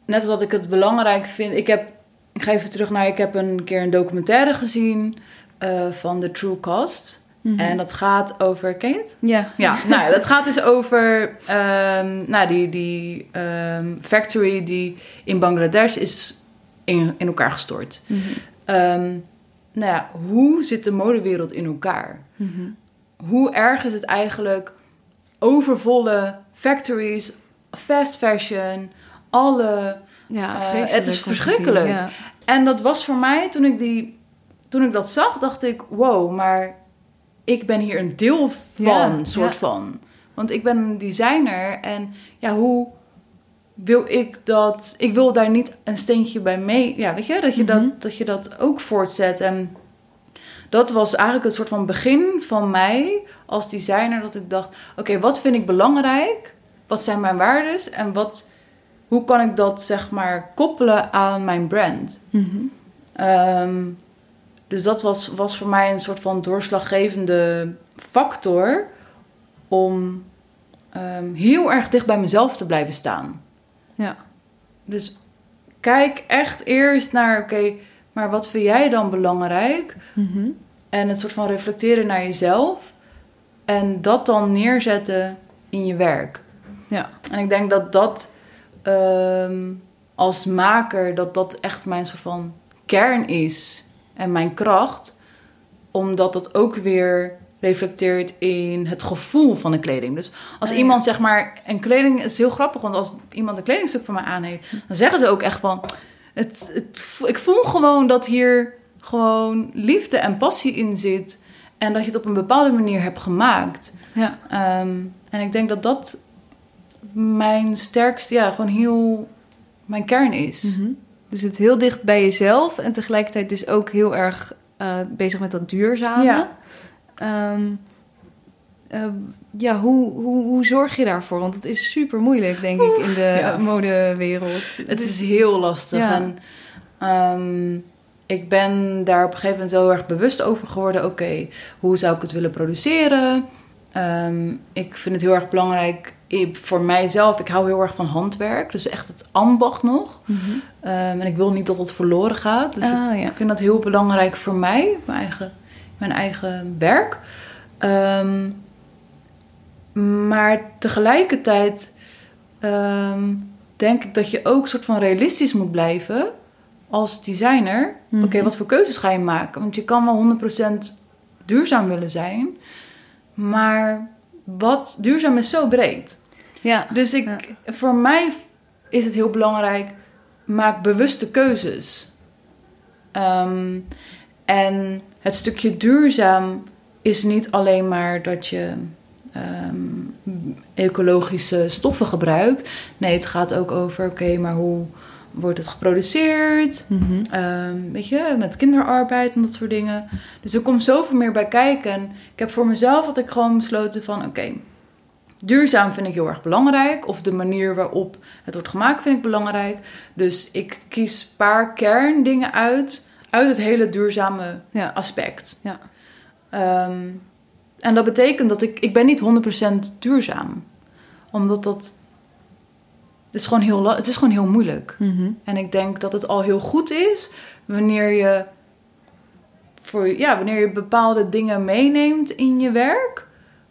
S2: net als dat ik het belangrijk vind. Ik heb. Ik ga even terug naar. Ik heb een keer een documentaire gezien eh, van The True Cost.
S1: Mhm.
S2: En dat gaat over. Ken je het?
S1: Ja.
S2: Ja, nou ja, dat gaat dus over ehm, nou, die, die ehm, factory die in Bangladesh is in, in elkaar gestort.
S1: Mhm.
S2: Ehm, nou ja, hoe zit de modewereld in elkaar?
S1: Mhm.
S2: Hoe erg is het eigenlijk overvolle factories, fast fashion, alle...
S1: Ja,
S2: Eh, het is
S1: zien,
S2: verschrikkelijk.
S1: Ja.
S2: En dat was voor mij, toen ik, die, toen ik dat zag, dacht ik, wow, maar ik ben hier een deel van,
S1: Ja,
S2: soort
S1: ja.
S2: van. Want ik ben een designer en ja, hoe wil ik dat... Ik wil daar niet een steentje bij mee... Ja, weet je, dat je,
S1: Mhm.
S2: dat, dat, je dat ook voortzet. En dat was eigenlijk een soort van begin van mij als designer. Dat ik dacht, oké, wat vind ik belangrijk? Wat zijn mijn waardes? En wat, hoe kan ik dat, zeg maar, koppelen aan mijn brand? Ehm, dus dat was, was voor mij een soort van doorslaggevende factor om ehm, heel erg dicht bij mezelf te blijven staan.
S1: Ja.
S2: Dus kijk echt eerst naar, oké, maar wat vind jij dan belangrijk?
S1: Mhm.
S2: En het soort van reflecteren naar jezelf. En dat dan neerzetten in je werk.
S1: Ja.
S2: En ik denk dat dat ehm, als maker, dat dat echt mijn soort van kern is. En mijn kracht. Omdat dat ook weer reflecteert in het gevoel van de kleding. Dus als
S1: ja.
S2: iemand zeg maar een kleding... Het is heel grappig, want als iemand een kledingstuk van mij aan heeft... dan zeggen ze ook echt van... Het, het, ik voel gewoon dat hier gewoon liefde en passie in zit. En dat je het op een bepaalde manier hebt gemaakt.
S1: Ja.
S2: Ehm, en ik denk dat dat mijn sterkste, ja, gewoon heel mijn kern is.
S1: Mhm. Dus het heel dicht bij jezelf en tegelijkertijd dus ook heel erg eh, bezig met dat duurzame.
S2: Ja.
S1: Ehm, eh, ja, hoe, hoe, hoe zorg je daarvoor? Want het is super moeilijk, denk ik, in de
S2: ja.
S1: modewereld.
S2: Het is heel lastig.
S1: Ja.
S2: En ehm, ik ben daar op een gegeven moment heel erg bewust over geworden. Oké, hoe zou ik het willen produceren? ehm, ik vind het heel erg belangrijk ik- voor mijzelf. Ik hou heel erg van handwerk. Dus echt het ambacht nog. Ehm, en ik wil niet dat het verloren gaat. Dus ik,
S1: ah, ja.
S2: ik vind dat heel belangrijk voor mij. Mijn eigen, mijn eigen werk. Ehm, maar tegelijkertijd ehm, denk ik dat je ook soort van realistisch moet blijven als designer.
S1: Mhm.
S2: Oké, wat voor keuzes ga je maken? Want je kan wel 100% duurzaam willen zijn, maar wat duurzaam is zo breed.
S1: Ja.
S2: Dus ik, voor mij is het heel belangrijk, maak bewuste keuzes. Ehm, en het stukje duurzaam is niet alleen maar dat je ehm, ecologische stoffen gebruikt. Nee, het gaat ook over, oké, maar hoe wordt het geproduceerd?
S1: Mhm.
S2: Ehm, weet je, met kinderarbeid en dat soort dingen. Dus er komt zoveel meer bij kijken. En ik heb voor mezelf had ik gewoon besloten van, oké, duurzaam vind ik heel erg belangrijk. Of de manier waarop het wordt gemaakt vind ik belangrijk. Dus ik kies een paar kerndingen uit, uit het hele duurzame
S1: Ja.
S2: aspect.
S1: Ja.
S2: Ehm, en dat betekent dat ik, ik ben niet 100% duurzaam. Omdat dat, is gewoon heel, het is gewoon heel moeilijk.
S1: Mhm.
S2: En ik denk dat het al heel goed is wanneer je, voor, ja, wanneer je bepaalde dingen meeneemt in je werk.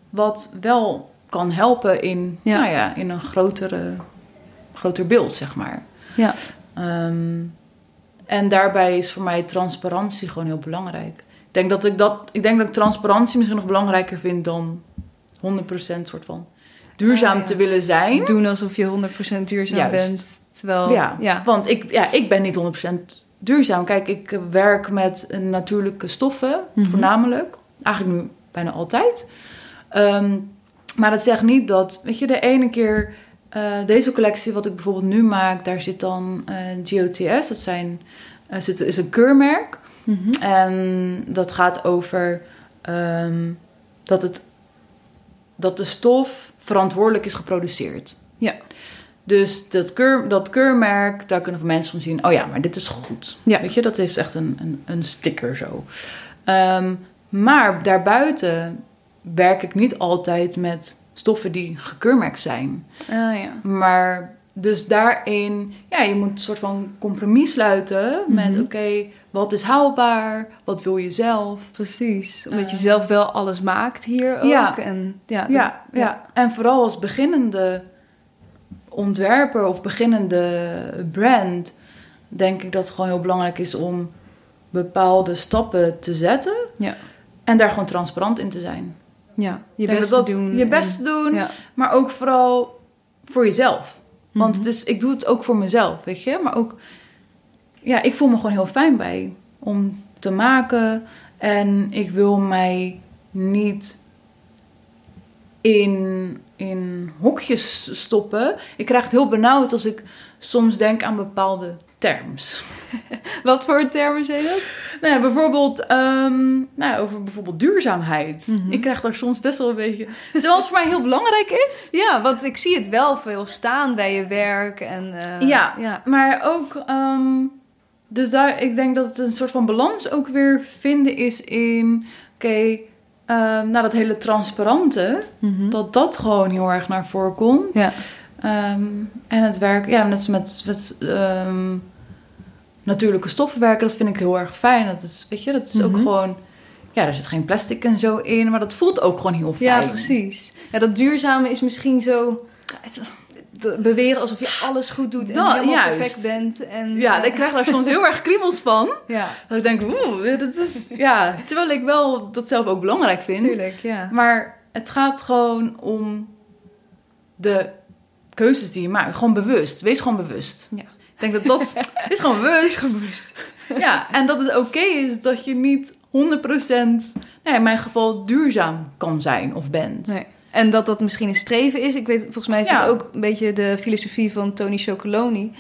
S2: Wat wel kan helpen in,
S1: Ja.
S2: Nou ja, in een grotere, groter beeld, zeg maar.
S1: Ja.
S2: Ehm, en daarbij is voor mij transparantie gewoon heel belangrijk. Ik denk dat ik, dat, ik denk dat ik transparantie misschien nog belangrijker vind dan 100% soort van duurzaam
S1: Ah, ja.
S2: te willen zijn.
S1: Doen alsof je 100% duurzaam
S2: Juist.
S1: bent. Terwijl,
S2: Ja,
S1: ja.
S2: want ik, ja, ik ben niet 100% duurzaam. Kijk, ik werk met natuurlijke stoffen,
S1: Mhm.
S2: voornamelijk. Eigenlijk nu bijna altijd. Ehm, maar dat zegt niet dat, weet je, de ene keer... eh, deze collectie, wat ik bijvoorbeeld nu maak, daar zit dan eh, GOTS. Dat zijn, eh, zit, is een keurmerk.
S1: Mhm.
S2: En dat gaat over ehm, dat, het, dat de stof verantwoordelijk is geproduceerd.
S1: Ja.
S2: Dus dat, keur, dat keurmerk, daar kunnen mensen van zien... oh ja, maar dit is goed.
S1: Ja.
S2: Weet je, dat heeft echt een, een, een sticker zo. Ehm, maar daarbuiten werk ik niet altijd met stoffen die gekeurmerkt zijn.
S1: Ah, ja.
S2: Maar dus daarin, ja, je moet een soort van compromis sluiten met,
S1: Mhm.
S2: oké, wat is haalbaar? Wat wil je zelf?
S1: Precies. Omdat je
S2: Eh.
S1: zelf wel alles maakt hier ook.
S2: Ja.
S1: En, ja,
S2: Ja, ja, en vooral als beginnende ontwerper of beginnende brand, denk ik dat het gewoon heel belangrijk is om bepaalde stappen te zetten.
S1: Ja.
S2: En daar gewoon transparant in te zijn.
S1: ja. Je best
S2: dat
S1: te
S2: dat-
S1: doen.
S2: Je best doen, maar ook vooral voor jezelf. Want
S1: Mhm.
S2: is, ik doe het ook voor mezelf, weet je. Maar ook, ja, ik voel me gewoon heel fijn bij om te maken. En ik wil mij niet in, in hokjes stoppen. Ik krijg het heel benauwd als ik soms denk aan bepaalde terms.
S1: Wat voor termen zijn dat?
S2: Nou ja, bijvoorbeeld ehm, nou, over bijvoorbeeld duurzaamheid.
S1: Mhm.
S2: Ik krijg daar soms best wel een beetje... Terwijl het voor mij heel belangrijk is.
S1: Ja, want ik zie het wel veel staan bij je werk. En, eh,
S2: Ja.
S1: ja.
S2: Maar ook, ehm, dus daar, ik denk dat het een soort van balans ook weer vinden is in, oké, ehm, nou dat hele transparante,
S1: Mhm.
S2: dat dat gewoon heel erg naar voren komt.
S1: Ja.
S2: Ehm, en het werk, ja, net als met, met ehm, natuurlijke stoffen werken, dat vind ik heel erg fijn. Dat is, weet je, dat is ook
S1: Mhm.
S2: gewoon, ja, er zit geen plastic en zo in, maar dat voelt ook gewoon heel fijn.
S1: ja, precies. Ja, dat duurzame is misschien zo beweren alsof je alles goed doet en
S2: Dat,
S1: helemaal
S2: juist.
S1: perfect bent. En,
S2: Ja,
S1: eh,
S2: ik krijg daar soms heel erg kriebels van.
S1: Ja,
S2: Dat ik denk, oeh, dat is... Ja, terwijl ik wel dat zelf ook belangrijk vind.
S1: tuurlijk, ja.
S2: Maar het gaat gewoon om de keuzes die je maakt. Gewoon bewust. Wees gewoon bewust.
S1: Ja.
S2: Ik denk dat dat... is gewoon bewust. Ja, en dat het oké is dat je niet 100%... Nou ja, in mijn geval duurzaam kan zijn of bent.
S1: Nee. En dat dat misschien een streven is. Ik weet, volgens mij is
S2: Ja.
S1: dat ook een beetje de filosofie van Tony Chocoloni.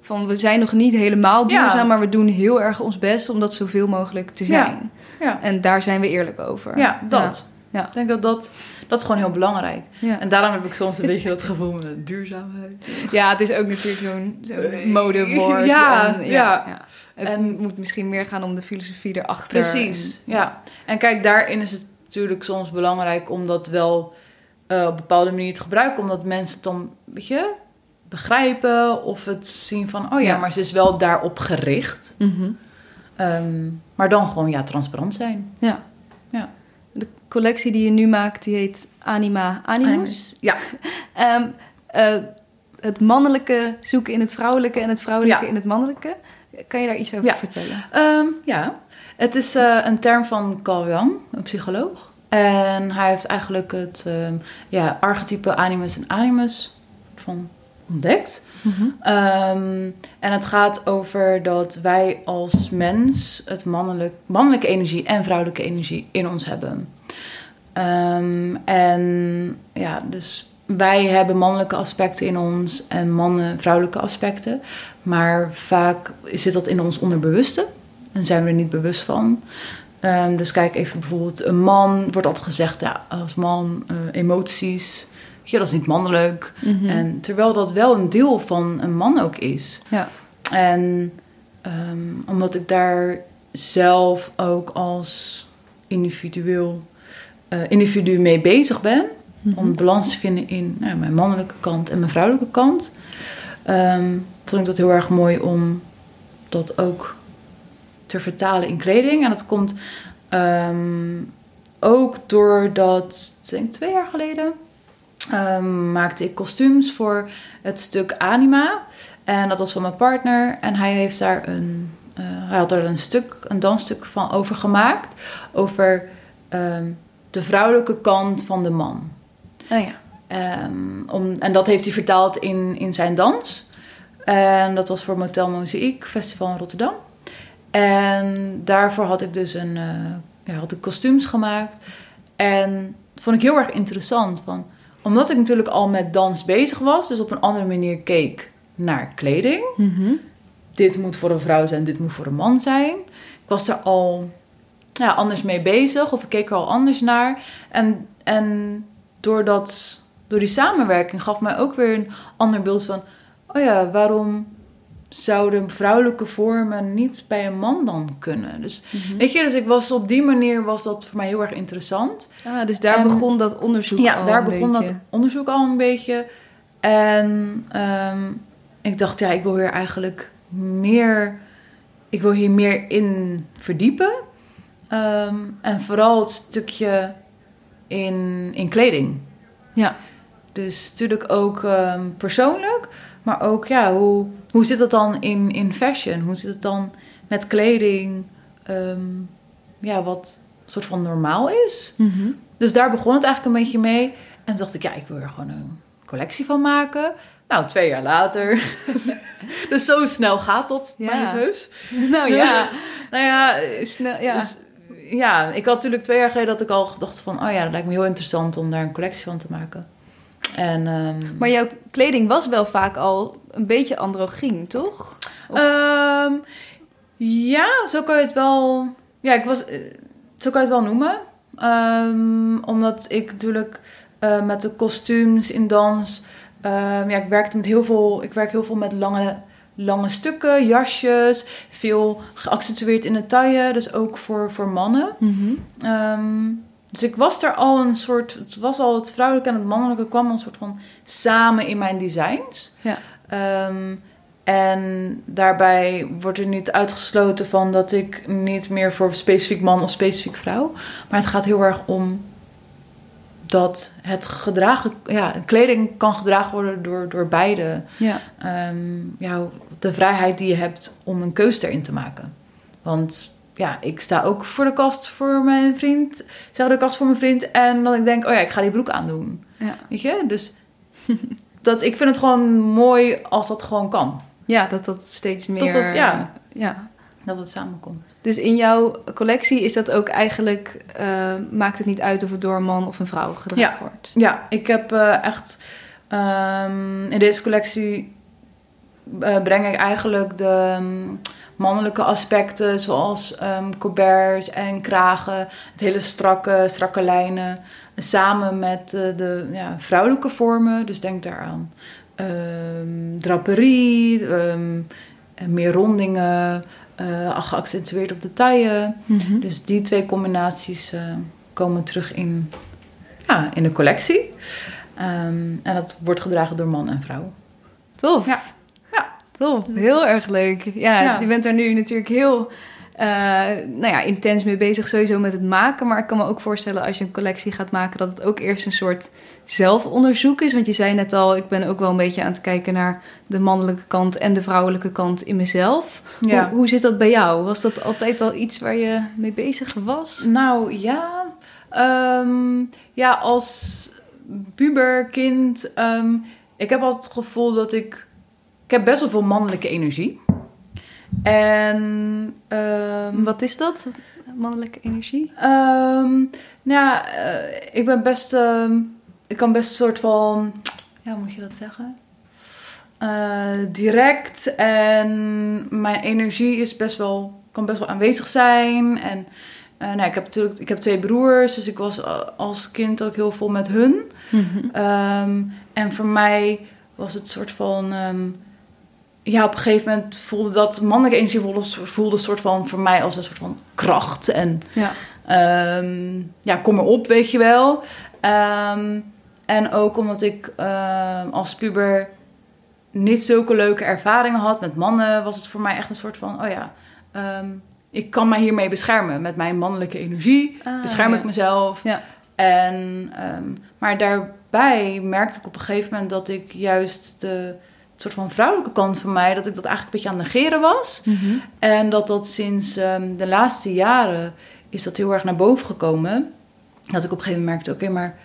S1: Van we zijn nog niet helemaal duurzaam,
S2: Ja.
S1: maar we doen heel erg ons best om dat zoveel mogelijk te zijn.
S2: Ja,
S1: En daar zijn we eerlijk over.
S2: ja dat.
S1: Ja.
S2: Ik denk dat dat... Dat is gewoon heel belangrijk.
S1: Ja.
S2: En daarom heb ik soms een beetje dat gevoel met duurzaamheid.
S1: Ja, het is ook natuurlijk zo'n zo'n
S2: Eh,
S1: modewoord.
S2: ja,
S1: en,
S2: ja.
S1: Het
S2: En-
S1: moet misschien meer gaan om de filosofie erachter.
S2: Precies,
S1: En-
S2: ja. En kijk, daarin is het natuurlijk soms belangrijk om dat wel eh, op een bepaalde manier te gebruiken. Omdat mensen het dan, weet je, begrijpen of het zien van... oh ja,
S1: Ja.
S2: maar ze is wel daarop gericht.
S1: Mhm.
S2: Ehm, maar dan gewoon, ja, transparant zijn.
S1: Ja.
S2: Ja.
S1: Collectie die je nu maakt, die heet Anima Animus.
S2: Ja,
S1: Ehm, eh, het mannelijke zoeken in het vrouwelijke en het vrouwelijke
S2: Ja.
S1: in het mannelijke. Kan je daar iets over
S2: Ja.
S1: vertellen?
S2: Ehm, ja. het is eh, een term van Carl Jung, een psycholoog. En hij heeft eigenlijk het ehm, ja, archetype animus en animus van ontdekt. Ehm, en het gaat over dat wij als mens het mannelijk, mannelijke energie en vrouwelijke energie in ons hebben. Ehm, en ja, dus wij hebben mannelijke aspecten in ons en mannen vrouwelijke aspecten. Maar vaak zit dat in ons onderbewuste en zijn we er niet bewust van. Ehm, dus kijk even bijvoorbeeld, een man wordt altijd gezegd, ja, als man eh, emoties, je, dat is niet mannelijk.
S1: Mhm.
S2: En terwijl dat wel een deel van een man ook is.
S1: Ja.
S2: En ehm, omdat ik daar zelf ook als individueel eh, individu mee bezig ben,
S1: Mhm.
S2: om balans te vinden in nou, mijn mannelijke kant en mijn vrouwelijke kant, ehm, vond ik dat heel erg mooi om dat ook te vertalen in kleding. En dat komt ehm, ook doordat, ik denk twee jaar geleden, ehm, maakte ik kostuums voor het stuk Anima. En dat was van mijn partner. En hij heeft daar een, eh, hij had er een stuk, een dansstuk van over gemaakt. Over de vrouwelijke kant van de man.
S1: Oh ja.
S2: Ehm, om, en dat heeft hij vertaald in, in zijn dans. En dat was voor Motel Mozaïek Festival in Rotterdam. En daarvoor had ik dus een, eh, ja, had ik kostuums gemaakt. En dat vond ik heel erg interessant. Van, omdat ik natuurlijk al met dans bezig was, dus op een andere manier keek naar kleding.
S1: Mhm.
S2: Dit moet voor een vrouw zijn, dit moet voor een man zijn. Ik was er al ja, anders mee bezig, of ik keek er al anders naar. En, en door, dat, door die samenwerking gaf mij ook weer een ander beeld van: oh ja, waarom zouden vrouwelijke vormen niet bij een man dan kunnen? Dus
S1: Mhm.
S2: weet je, dus ik was op die manier was dat voor mij heel erg interessant.
S1: Ah, dus daar
S2: En-
S1: begon dat onderzoek
S2: Ja,
S1: al
S2: daar
S1: een
S2: begon
S1: beetje.
S2: dat onderzoek al een beetje. En ehm, ik dacht, ja, ik wil hier eigenlijk meer, ik wil hier meer in verdiepen. Ehm, en vooral het stukje in, in kleding.
S1: Ja.
S2: Dus natuurlijk ook ehm, persoonlijk, maar ook, ja, hoe, hoe zit dat dan in, in fashion? Hoe zit het dan met kleding? ehm, ja, wat soort van normaal is.
S1: Mhm.
S2: Dus daar begon het eigenlijk een beetje mee. En toen dacht ik, ja, ik wil er gewoon een collectie van maken. Nou, twee jaar later. dus zo snel gaat dat
S1: Ja.
S2: bij het heus.
S1: nou ja,
S2: Nou ja,
S1: snel, ja.
S2: Dus, ja, ik had natuurlijk twee jaar geleden dat ik al gedacht van... oh ja, dat lijkt me heel interessant om daar een collectie van te maken. En, ehm,
S1: maar jouw kleding was wel vaak al een beetje androgyn, toch? Of-
S2: Ehm, ja, zo kan je het wel. Ja, ik was. eh, Zo kan je het wel noemen. Ehm, omdat ik natuurlijk eh, met de kostuums in dans. ja, ik werkte met heel veel. Ik werk heel veel met lange, lange stukken, jasjes. Veel geaccentueerd in de taille. Dus ook voor, voor mannen.
S1: Mhm.
S2: Ehm, dus ik was er al een soort. Het was al het vrouwelijke en het mannelijke kwam een soort van samen in mijn designs.
S1: Ja.
S2: Ehm, en daarbij wordt er niet uitgesloten van dat ik niet meer voor specifiek man of specifiek vrouw. Maar het gaat heel erg om dat het gedragen, ja, kleding kan gedragen worden door, door beide.
S1: Ja.
S2: Ehm, ja, de vrijheid die je hebt om een keuze erin te maken. Want ja, ik sta ook voor de kast voor mijn vriend. Zeg de kast voor mijn vriend. En dan ik denk, oh ja, ik ga die broek aandoen.
S1: Ja.
S2: Weet je? Dus dat, ik vind het gewoon mooi als dat gewoon kan.
S1: ja, dat dat steeds meer...
S2: dat, ja.
S1: ja.
S2: Dat het samenkomt.
S1: Dus in jouw collectie is dat ook eigenlijk... eh, maakt het niet uit of het door een man of een vrouw gedragen wordt?
S2: Ja, ik heb eh, echt ehm, in deze collectie eh, breng ik eigenlijk de ehm, mannelijke aspecten zoals colberts en kragen, het hele strakke, strakke lijnen, samen met de ja, vrouwelijke vormen. Dus denk daaraan draperie, meer rondingen, eh, geaccentueerd op de taille.
S1: Mhm.
S2: Dus die twee combinaties, eh, komen terug in, ja, in de collectie. Ehm, en dat wordt gedragen door man en vrouw.
S1: Tof.
S2: Ja. Ja.
S1: Tof. Heel erg leuk. Ja,
S2: Ja.
S1: je bent er nu natuurlijk heel nou ja, intens mee bezig sowieso met het maken. Maar ik kan me ook voorstellen als je een collectie gaat maken... dat het ook eerst een soort zelfonderzoek is. Want je zei net al, ik ben ook wel een beetje aan het kijken naar... de mannelijke kant en de vrouwelijke kant in mezelf.
S2: Ja.
S1: Hoe, hoe zit dat bij jou? Was dat altijd al iets waar je mee bezig was?
S2: Nou ja, Ehm, ja, als puber, kind, ehm, ik heb altijd het gevoel dat ik, ik heb best wel veel mannelijke energie. En ehm,
S1: Wat is dat? Mannelijke energie?
S2: Ehm, nou ja, eh, ik ben best, ehm, ik kan best een soort van, ja, hoe moet je dat zeggen? Eh, direct en mijn energie is best wel, kan best wel aanwezig zijn. En eh, nou, ik heb natuurlijk, ik heb twee broers, dus ik was als kind ook heel veel met hun. Ehm, en voor mij was het soort van. Ja, op een gegeven moment voelde dat mannelijke energie voelde, voelde een soort van voor mij als een soort van kracht. En
S1: Ja.
S2: ehm, ja, kom erop, weet je wel. Ehm, en ook omdat ik ehm, als puber niet zulke leuke ervaringen had met mannen, was het voor mij echt een soort van: oh ja, ik kan mij hiermee beschermen. Met mijn mannelijke energie
S1: Ah,
S2: bescherm
S1: ja.
S2: ik mezelf.
S1: Ja.
S2: En, maar daarbij merkte ik op een gegeven moment dat ik juist de soort van vrouwelijke kant van mij, dat ik dat eigenlijk een beetje aan het negeren was.
S1: Mhm.
S2: En dat dat sinds ehm, de laatste jaren is dat heel erg naar boven gekomen. Dat ik op een gegeven moment merkte, oké, maar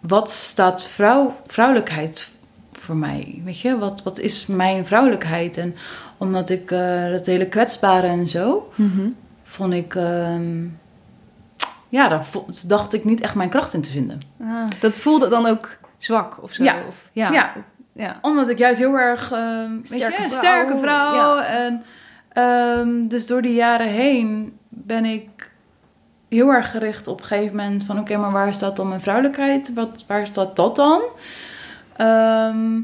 S2: wat staat vrouw, vrouwelijkheid voor mij? Weet je, wat, wat is mijn vrouwelijkheid? En omdat ik eh dat hele kwetsbare en zo,
S1: Mhm.
S2: vond ik, ehm, ja, daar dacht ik niet echt mijn kracht in te vinden.
S1: Ah, dat voelde dan ook zwak of zo?
S2: Ja.
S1: Of, ja.
S2: Ja.
S1: Ja.
S2: Omdat ik juist heel erg ehm, weet
S1: Sterke
S2: je,
S1: vrouw,
S2: sterke vrouw.
S1: ja.
S2: En, ehm, dus door die jaren heen ben ik heel erg gericht op een gegeven moment van... oké, maar waar staat dan mijn vrouwelijkheid? Wat, waar staat dat dan? Ehm,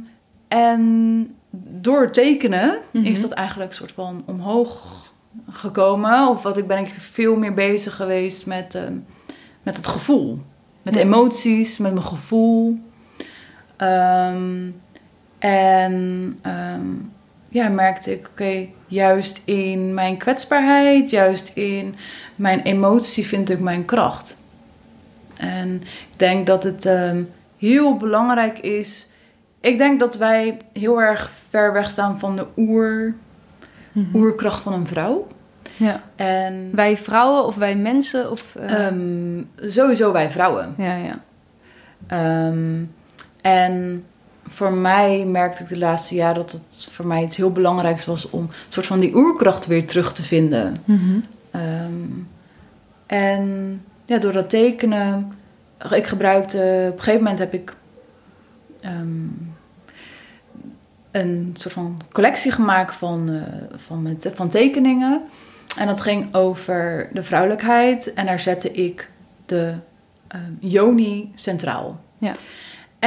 S2: en door tekenen
S1: Mhm.
S2: is dat eigenlijk een soort van omhoog gekomen. Of wat ik ben ik veel meer bezig geweest met, met het gevoel. Met emoties, met mijn gevoel. En ehm, ja, merkte ik, oké, juist in mijn kwetsbaarheid, juist in mijn emotie vind ik mijn kracht. En ik denk dat het ehm, heel belangrijk is. Ik denk dat wij heel erg ver weg staan van de oer,
S1: Mhm.
S2: oerkracht van een vrouw.
S1: ja.
S2: En
S1: Wij vrouwen of wij mensen? Of, eh,
S2: ehm, sowieso wij vrouwen.
S1: ja, ja.
S2: En voor mij merkte ik de laatste jaren dat het voor mij iets heel belangrijks was om een soort van die oerkracht weer terug te vinden.
S1: Mhm.
S2: Ehm, en ja, door dat tekenen, ik gebruikte, op een gegeven moment heb ik ehm, een soort van collectie gemaakt van, eh, van, met, van tekeningen. En dat ging over de vrouwelijkheid en daar zette ik de ehm Joni centraal.
S1: Ja.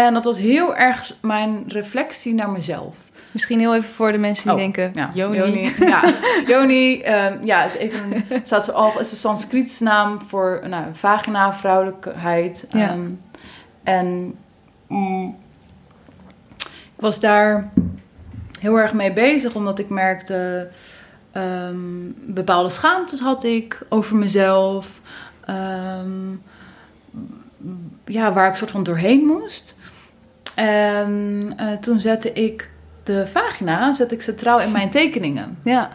S2: En dat was heel erg mijn reflectie naar mezelf.
S1: Misschien heel even voor de mensen die
S2: Oh,
S1: denken,
S2: Ja,
S1: Joni.
S2: Joni. Ja, Joni ehm, ja, is even een, staat zo al, is een Sanskriets naam voor nou, vagina, vrouwelijkheid.
S1: Ja.
S2: Ehm, en mm, ik was daar heel erg mee bezig, omdat ik merkte ehm, bepaalde schaamtes had ik over mezelf. Ja, waar ik soort van doorheen moest. En eh, toen zette ik de vagina zette ik centraal in mijn tekeningen.
S1: Ja,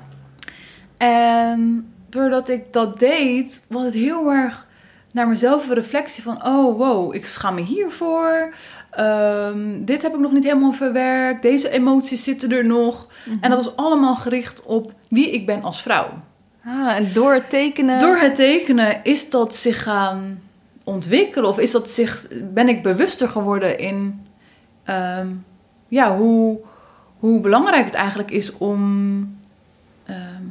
S2: En doordat ik dat deed, was het heel erg naar mezelf een reflectie van... Oh, wow, ik schaam me hiervoor. Ehm, dit heb ik nog niet helemaal verwerkt. Deze emoties zitten er nog. En dat was allemaal gericht op wie ik ben als vrouw.
S1: ah, en door het tekenen...
S2: Door het tekenen is dat zich gaan ontwikkelen? Of is dat zich, ben ik bewuster geworden in ehm, ja, hoe, hoe belangrijk het eigenlijk is om ehm,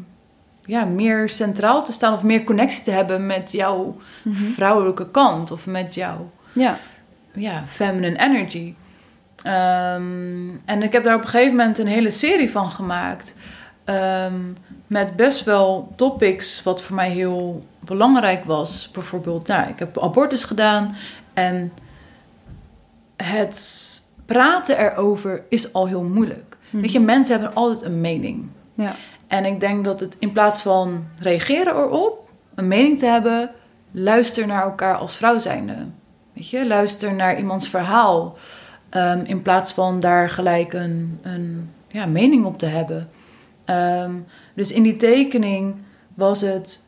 S2: ja, meer centraal te staan of meer connectie te hebben met jouw
S1: Mhm.
S2: vrouwelijke kant of met jouw
S1: Ja,
S2: ja, feminine energy. Ehm, en ik heb daar op een gegeven moment een hele serie van gemaakt. met best wel topics wat voor mij heel belangrijk was, bijvoorbeeld, nou, ik heb abortus gedaan en het praten erover is al heel moeilijk. Weet je, mensen hebben altijd een mening.
S1: Ja.
S2: En ik denk dat het in plaats van reageren erop, een mening te hebben, luister naar elkaar als vrouw zijnde. Weet je, luister naar iemands verhaal. ehm, in plaats van daar gelijk een, een ja, mening op te hebben. Ehm, dus in die tekening was het.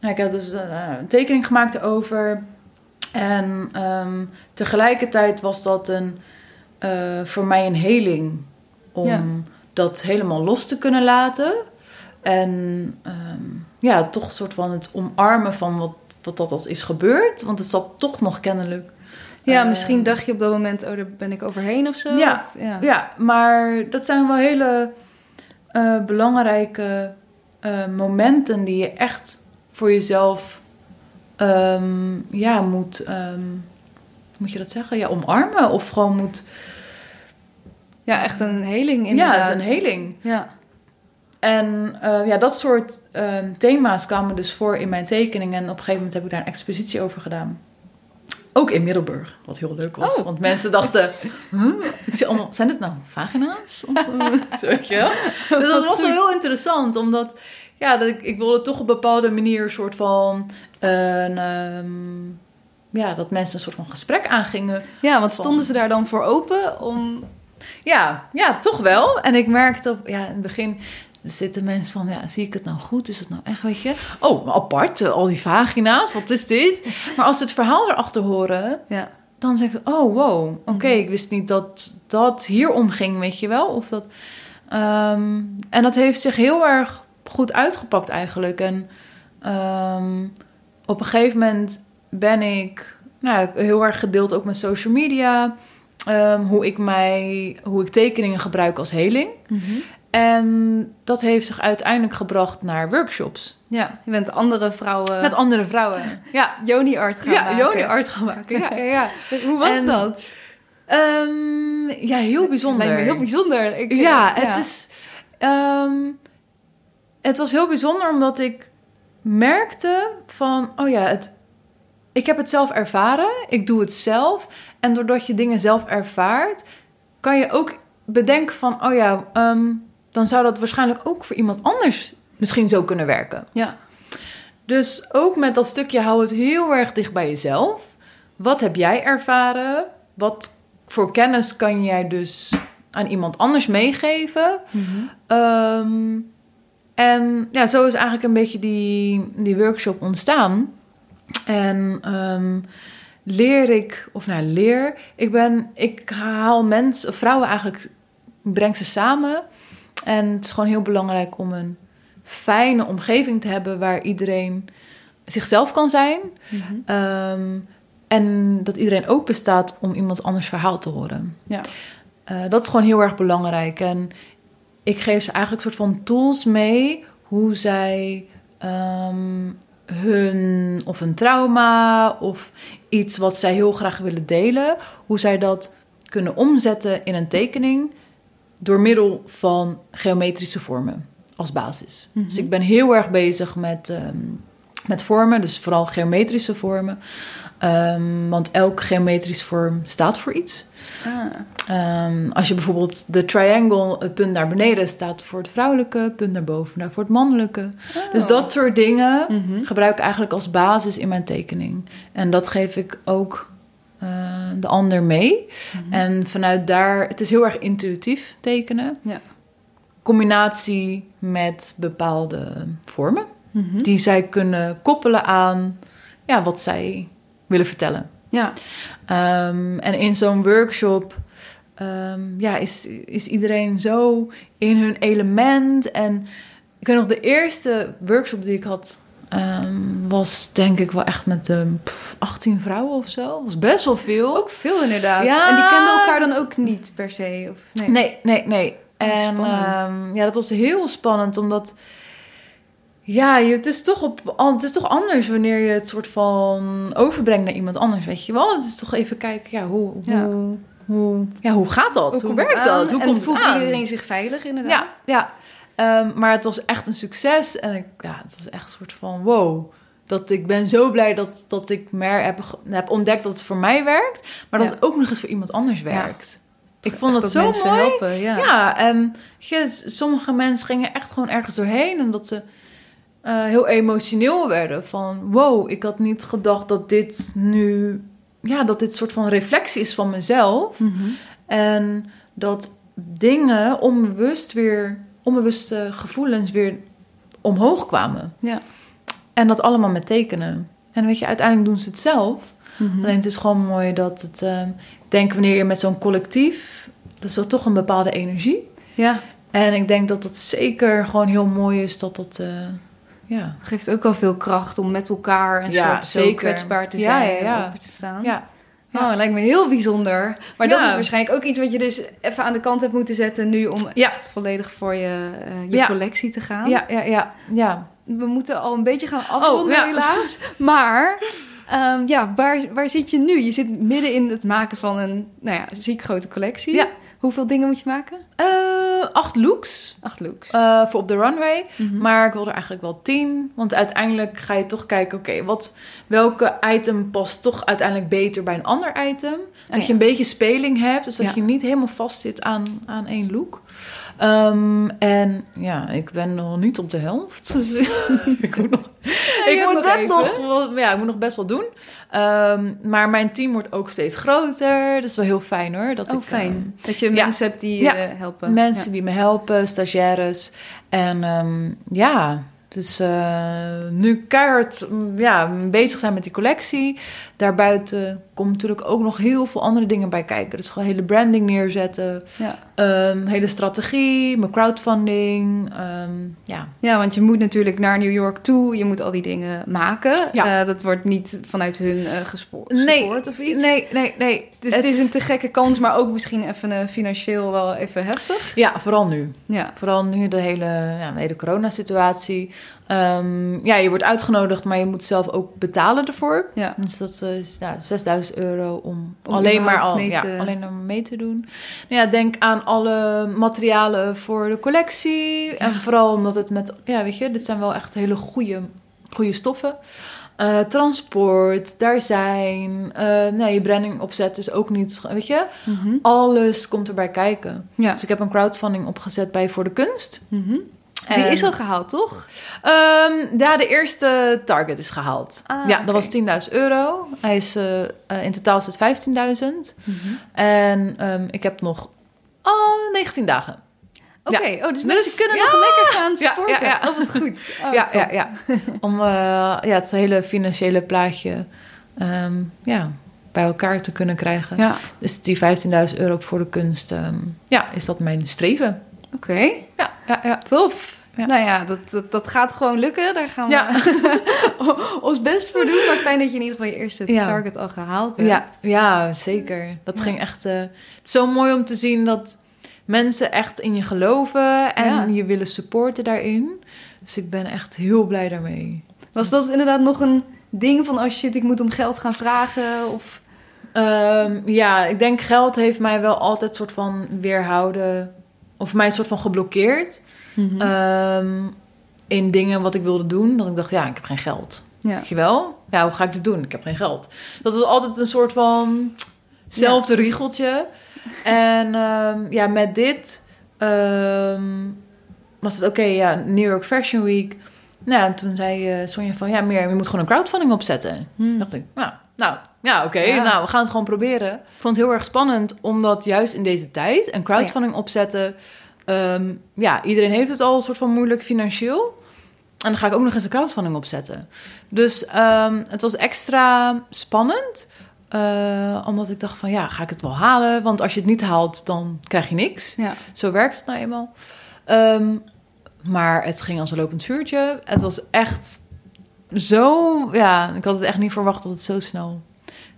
S2: Nou, ik had dus een, eh, een tekening gemaakt erover. En ehm, tegelijkertijd was dat een, eh, voor mij een heling. Om
S1: Ja.
S2: dat helemaal los te kunnen laten. En ehm, ja, toch een soort van het omarmen van wat, wat dat, dat is gebeurd. Want het zat toch nog kennelijk.
S1: Ja,
S2: eh,
S1: misschien dacht je op dat moment, oh, daar ben ik overheen of zo.
S2: Ja.
S1: Of- ja.
S2: Ja, maar dat zijn wel hele eh, belangrijke momenten die je echt voor jezelf ehm, ja, moet, ehm, moet je dat zeggen? Ja, omarmen of gewoon moet.
S1: Ja, echt een heling inderdaad.
S2: Ja, het is een heling.
S1: Ja,
S2: En eh, ja, dat soort ehm, thema's kwamen dus voor in mijn tekening. En op een gegeven moment heb ik daar een expositie over gedaan. Ook in Middelburg, wat heel leuk was.
S1: Oh.
S2: Want mensen dachten, allemaal, zijn het nou vagina's? Of, eh, weet je wel? Dus dat was wel heel interessant, omdat ja, dat ik, ik wilde toch op een bepaalde manier een soort van... een, ehm, ja, dat mensen een soort van gesprek aangingen.
S1: ja want stonden ze daar dan voor open om...
S2: Ja, ja, toch wel. En ik merkte op, ja, in het begin zitten mensen van, ja, zie ik het nou goed? Is het nou echt, weet je? Oh, apart, eh, al die vagina's, wat is dit? Maar als ze het verhaal erachter horen,
S1: Ja,
S2: dan zeggen ze, oh, wow, oké,
S1: Mhm.
S2: ik wist niet dat dat hierom ging, weet je wel? Of dat, ehm, en dat heeft zich heel erg goed uitgepakt eigenlijk. En ehm, op een gegeven moment ben ik nou, heel erg gedeeld ook met social media. ehm, hoe ik mij, hoe ik tekeningen gebruik als heling.
S1: Mhm.
S2: En dat heeft zich uiteindelijk gebracht naar workshops.
S1: ja je bent andere vrouwen
S2: Met andere vrouwen. Ja,
S1: Joni art gaan
S2: ja
S1: maken.
S2: Joni art gaan maken. Ja, ja, ja.
S1: Hoe was
S2: En-
S1: dat?
S2: Ehm, ja, heel bijzonder.
S1: Het heel bijzonder. Ik,
S2: Ja, het is. ehm, het was heel bijzonder omdat ik merkte van, oh ja, het, ik heb het zelf ervaren, ik doe het zelf. En doordat je dingen zelf ervaart, kan je ook bedenken van, oh ja, ehm, dan zou dat waarschijnlijk ook voor iemand anders misschien zo kunnen werken.
S1: Ja,
S2: Dus ook met dat stukje hou het heel erg dicht bij jezelf. Wat heb jij ervaren? Wat voor kennis kan jij dus aan iemand anders meegeven?
S1: Mhm.
S2: Ehm, en ja, zo is eigenlijk een beetje die, die workshop ontstaan. En ehm, leer ik, of nou leer, ik ben, ik haal mensen, vrouwen eigenlijk, breng ze samen. En het is gewoon heel belangrijk om een fijne omgeving te hebben waar iedereen zichzelf kan zijn.
S1: Mhm.
S2: Ehm, en dat iedereen open staat om iemands anders verhaal te horen.
S1: Ja.
S2: Eh, dat is gewoon heel erg belangrijk. En ik geef ze eigenlijk een soort van tools mee hoe zij ehm, hun of een trauma of iets wat zij heel graag willen delen, hoe zij dat kunnen omzetten in een tekening door middel van geometrische vormen als basis.
S1: Mhm.
S2: Dus ik ben heel erg bezig met, ehm, met vormen, dus vooral geometrische vormen. Ehm, want elke geometrische vorm staat voor iets.
S1: Ah,
S2: Ehm, als je bijvoorbeeld de triangle, het punt naar beneden staat voor het vrouwelijke, punt naar boven naar voor het mannelijke. Dus
S1: Oh.
S2: dat soort dingen
S1: Mhm.
S2: gebruik ik eigenlijk als basis in mijn tekening. En dat geef ik ook eh, de ander mee.
S1: Mhm.
S2: En vanuit daar, het is heel erg intuïtief tekenen.
S1: Ja.
S2: Combinatie met bepaalde vormen
S1: Mhm.
S2: die zij kunnen koppelen aan ja, wat zij willen vertellen.
S1: Ja,
S2: Ehm, en in zo'n workshop ehm, ja, is, is iedereen zo in hun element. En ik weet nog, de eerste workshop die ik had, ehm, was denk ik wel echt met pff, 18 vrouwen of zo. was best wel veel.
S1: ook veel inderdaad.
S2: Ja,
S1: en die kenden elkaar dan ook niet per se? Of, nee.
S2: Nee, nee, nee.
S1: Oh,
S2: en ja, dat was heel spannend, omdat ja, het, is toch op, het is toch anders wanneer je het soort van overbrengt naar iemand anders, weet je wel? Het is toch even kijken, ja, hoe,
S1: Ja.
S2: hoe, hoe, ja, hoe gaat dat? Hoe, werkt dat? Hoe
S1: en
S2: komt
S1: voelt
S2: aan?
S1: iedereen zich veilig
S2: Ja,
S1: inderdaad?
S2: ja. Ehm, maar het was echt een succes en ik, ja, het was echt een soort van wow. dat ik ben zo blij dat, dat ik meer heb, heb ontdekt dat het voor mij werkt. Maar dat
S1: Ja.
S2: het ook nog eens voor iemand anders werkt. Ik vond dat, zo
S1: mensen
S2: mooi.
S1: helpen, ja.
S2: Ja, en je, sommige mensen gingen echt gewoon ergens doorheen. En dat ze eh, heel emotioneel werden. Van wow, ik had niet gedacht dat dit nu... Ja, dat dit soort van reflectie is van mezelf.
S1: Mhm.
S2: En dat dingen onbewust weer... Onbewuste gevoelens weer omhoog kwamen.
S1: Ja.
S2: En dat allemaal met tekenen. En weet je, uiteindelijk doen ze het zelf.
S1: Mhm.
S2: Alleen het is gewoon mooi dat het... eh, ik denk wanneer je met zo'n collectief... Dat is toch toch een bepaalde energie.
S1: Ja,
S2: En ik denk dat het zeker gewoon heel mooi is dat dat... eh, ja.
S1: geeft ook al veel kracht om met elkaar een
S2: Ja,
S1: soort zo
S2: zeker.
S1: kwetsbaar te zijn
S2: ja, ja.
S1: en open te staan.
S2: Ja.
S1: Oh, dat lijkt me heel bijzonder. Maar dat is waarschijnlijk ook iets wat je dus even aan de kant hebt moeten zetten nu om echt volledig voor je, eh, je collectie te gaan.
S2: Ja, ja, ja, ja.
S1: We moeten al een beetje gaan afronden
S2: Oh, ja.
S1: helaas. Maar ehm, ja, waar, waar zit je nu? Je zit midden in het maken van een nou ja, ziek grote collectie.
S2: Ja.
S1: Hoeveel dingen moet je maken?
S2: Eh, acht looks
S1: Acht looks.
S2: eh, voor op de runway.
S1: Mhm.
S2: Maar ik wil er eigenlijk wel tien. Want uiteindelijk ga je toch kijken, oké, wat welke item past toch uiteindelijk beter bij een ander item. Dat
S1: Oh, ja.
S2: je een beetje speling hebt, dus dat
S1: Ja.
S2: je niet helemaal vast zit aan, aan één look. Ehm, en ja, ik ben nog niet op de helft. Dus ik moet nog,
S1: je
S2: ik moet
S1: nog
S2: net ja, ik moet nog best wel doen. Ehm, maar mijn team wordt ook steeds groter. Dat is wel heel fijn hoor. Dat
S1: oh,
S2: ik,
S1: fijn.
S2: ehm,
S1: dat je
S2: ja.
S1: mensen hebt die
S2: Ja.
S1: helpen.
S2: Mensen die me helpen, stagiaires. En ja, dus eh, nu keihard mm, ja, bezig zijn met die collectie. Daarbuiten komt natuurlijk ook nog heel veel andere dingen bij kijken. Dus gewoon hele branding neerzetten.
S1: Ja.
S2: ehm, hele strategie, mijn crowdfunding. ehm, ja.
S1: Ja, want je moet natuurlijk naar New York toe. Je moet al die dingen maken.
S2: Ja.
S1: Eh, dat wordt niet vanuit hun eh gespo-
S2: Nee,
S1: of iets.
S2: Nee, nee, nee.
S1: Dus het is een te gekke kans, maar ook misschien even eh, financieel wel even heftig.
S2: Ja, vooral nu.
S1: Ja.
S2: Vooral nu de hele, ja, de hele coronasituatie. Ehm, ja, je wordt uitgenodigd, maar je moet zelf ook betalen ervoor.
S1: Ja.
S2: Dus dat is ja, 6000 euro om,
S1: Om
S2: alleen maar al,
S1: mee
S2: ja,
S1: te-
S2: alleen maar mee te doen. Nou ja, denk aan alle materialen voor de collectie. En vooral omdat het met, ja, weet je, dit zijn wel echt hele goede, goede stoffen. Eh, transport, daar zijn, eh nou, je branding opzet is ook niet, weet je,
S1: Mhm.
S2: alles komt erbij kijken. Dus ik heb een crowdfunding opgezet bij Voor de Kunst.
S1: Mhm. Die
S2: En-
S1: is al gehaald, toch?
S2: Ehm, ja, de eerste target is gehaald.
S1: Ah,
S2: ja, dat was 10.000 euro. Hij is, eh, eh, in totaal is het 15.000. En ehm, ik heb nog oh, 19 dagen.
S1: Oké,
S2: Ja.
S1: oh, dus
S2: Dus-
S1: mensen kunnen
S2: ja.
S1: nog lekker gaan
S2: Ja,
S1: supporten.
S2: ja, ja.
S1: Oh, wat goed. Oh,
S2: ja, ja, ja. Om eh, ja, het hele financiële plaatje ehm, ja, bij elkaar te kunnen krijgen. Dus die 15.000 euro voor de kunst, ehm, ja, is dat mijn streven.
S1: Oké.
S2: Ja, ja, ja.
S1: Tof.
S2: Ja.
S1: Nou ja, dat, dat, dat gaat gewoon lukken. Daar gaan we
S2: Ja.
S1: ons best voor doen. Maar fijn dat je in ieder geval je eerste
S2: Ja.
S1: target al gehaald hebt.
S2: Ja, ja zeker. Dat ging echt. eh, het is zo mooi om te zien dat mensen echt in je geloven en je willen supporten daarin. Dus ik ben echt heel blij daarmee.
S1: Was dat inderdaad nog een ding van... oh shit, ik moet om geld gaan vragen? Of...
S2: Ehm, ja, ik denk geld heeft mij wel altijd soort van weerhouden. Of mij een soort van geblokkeerd.
S1: Mhm.
S2: ehm, in dingen wat ik wilde doen. Dat ik dacht, ja, ik heb geen geld.
S1: ja.
S2: Weet je wel? Ja, hoe ga ik dit doen? Ik heb geen geld. Dat was altijd een soort van zelfde riegeltje. En ehm, ja, met dit ehm, was het oké, ja, New York Fashion Week. Nou, en toen zei eh Sonja van, ja, meer, je moet gewoon een crowdfunding opzetten.
S1: Hm.
S2: dacht ik, nou, nou ja, oké,
S1: Ja.
S2: nou, we gaan het gewoon proberen. Ik vond het heel erg spannend, omdat juist in deze tijd een crowdfunding opzetten... ehm, ja, iedereen heeft het al een soort van moeilijk financieel. En dan ga ik ook nog eens een crowdfunding opzetten. Dus ehm, het was extra spannend. eh, omdat ik dacht van, ja, ga ik het wel halen? Want als je het niet haalt, dan krijg je niks.
S1: Ja.
S2: Zo werkt het nou eenmaal. Ehm, maar het ging als een lopend vuurtje. Het was echt zo... Ja, ik had het echt niet verwacht dat het zo snel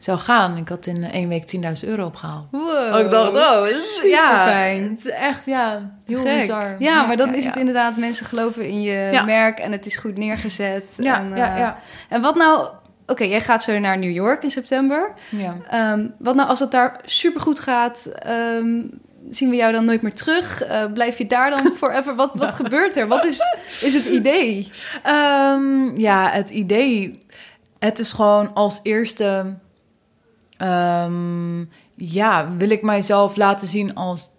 S2: zou gaan. Ik had in één week 10.000 euro opgehaald.
S1: Wow.
S2: ik dacht, oh, is,
S1: Super
S2: ja,
S1: fijn.
S2: het is echt, ja, heel
S1: Gek.
S2: bizar.
S1: Ja, maar dan is het inderdaad... mensen geloven in je merk en het is goed neergezet.
S2: Ja,
S1: en,
S2: ja,
S1: eh,
S2: ja.
S1: En wat nou... Oké, jij gaat zo naar New York in september.
S2: ja.
S1: Ehm, wat nou als het daar supergoed gaat? ehm, zien we jou dan nooit meer terug? Eh, blijf je daar dan forever? Wat, wat gebeurt er? Wat is, is het idee?
S2: Ehm, ja, het idee. Het is gewoon als eerste. Ehm, ja, wil ik mijzelf laten zien als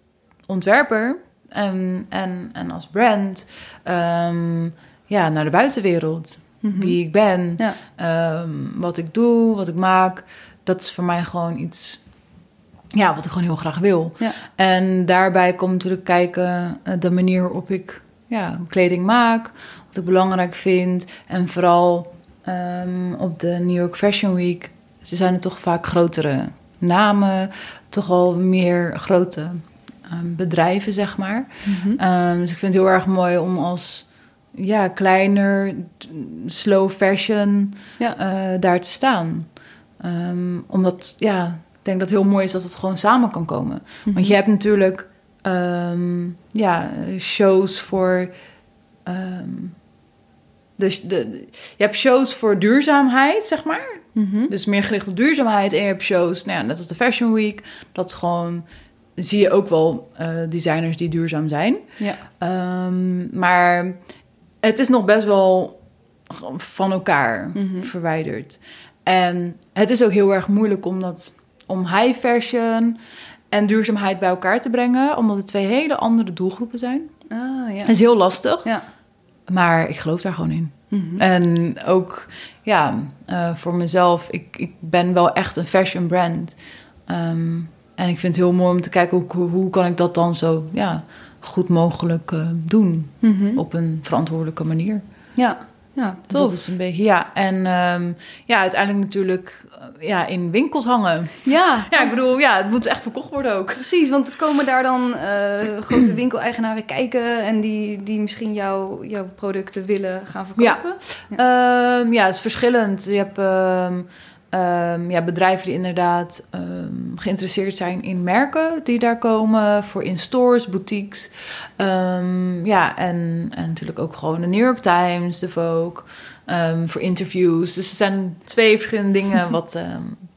S2: ontwerper en, en, en als brand. ehm, ja, naar de buitenwereld. Wie ik ben,
S1: Ja.
S2: ehm, wat ik doe, wat ik maak. Dat is voor mij gewoon iets. Ja, wat ik gewoon heel graag wil.
S1: Ja.
S2: En daarbij komt natuurlijk kijken eh, de manier waarop ik ja, kleding maak, wat ik belangrijk vind. En vooral op de New York Fashion Week, ze zijn er toch vaak grotere namen, toch al meer grote ehm, bedrijven, zeg maar.
S1: Mhm.
S2: Ehm, dus ik vind het heel erg mooi om als ja, kleiner, slow fashion
S1: Ja.
S2: eh, daar te staan. Ehm, omdat, ja, ik denk dat het heel mooi is dat het gewoon samen kan komen.
S1: Mhm.
S2: Want je hebt natuurlijk ja, shows voor. dus de, je hebt shows voor duurzaamheid, zeg maar.
S1: Mhm.
S2: Dus meer gericht op duurzaamheid. En je hebt shows, nou ja, net als de Fashion Week. Dat is gewoon. Zie je ook wel eh, designers die duurzaam zijn.
S1: Ja.
S2: Ehm, maar het is nog best wel van elkaar
S1: Mhm.
S2: verwijderd. En het is ook heel erg moeilijk om, dat, om high fashion en duurzaamheid bij elkaar te brengen, omdat het twee hele andere doelgroepen zijn.
S1: Ah, ja.
S2: Het is heel lastig,
S1: Ja.
S2: maar ik geloof daar gewoon in.
S1: Mhm.
S2: En ook, ja, eh, voor mezelf, ik, ik ben wel echt een fashion brand. Ehm, en ik vind het heel mooi om te kijken hoe, hoe, hoe kan ik dat dan zo ja, goed mogelijk eh, doen
S1: Mhm.
S2: op een verantwoordelijke manier.
S1: Ja. Ja,
S2: Dus dat
S1: tof.
S2: is een beetje, ja. En ehm, ja, uiteindelijk natuurlijk eh, ja, in winkels hangen.
S1: Ja,
S2: Ja, ik bedoel, ja, het moet echt verkocht worden ook.
S1: precies. Want komen daar dan eh, grote winkeleigenaren kijken... en die, die misschien jou, jouw producten willen gaan verkopen?
S2: Ehm, ja, het is verschillend. Je hebt ehm, ehm, ja, bedrijven die inderdaad ehm, geïnteresseerd zijn in merken die daar komen. Voor in stores, boutiques. Ehm, ja, en, en natuurlijk ook gewoon de New York Times, de Vogue. voor interviews. Dus er zijn twee verschillende dingen wat,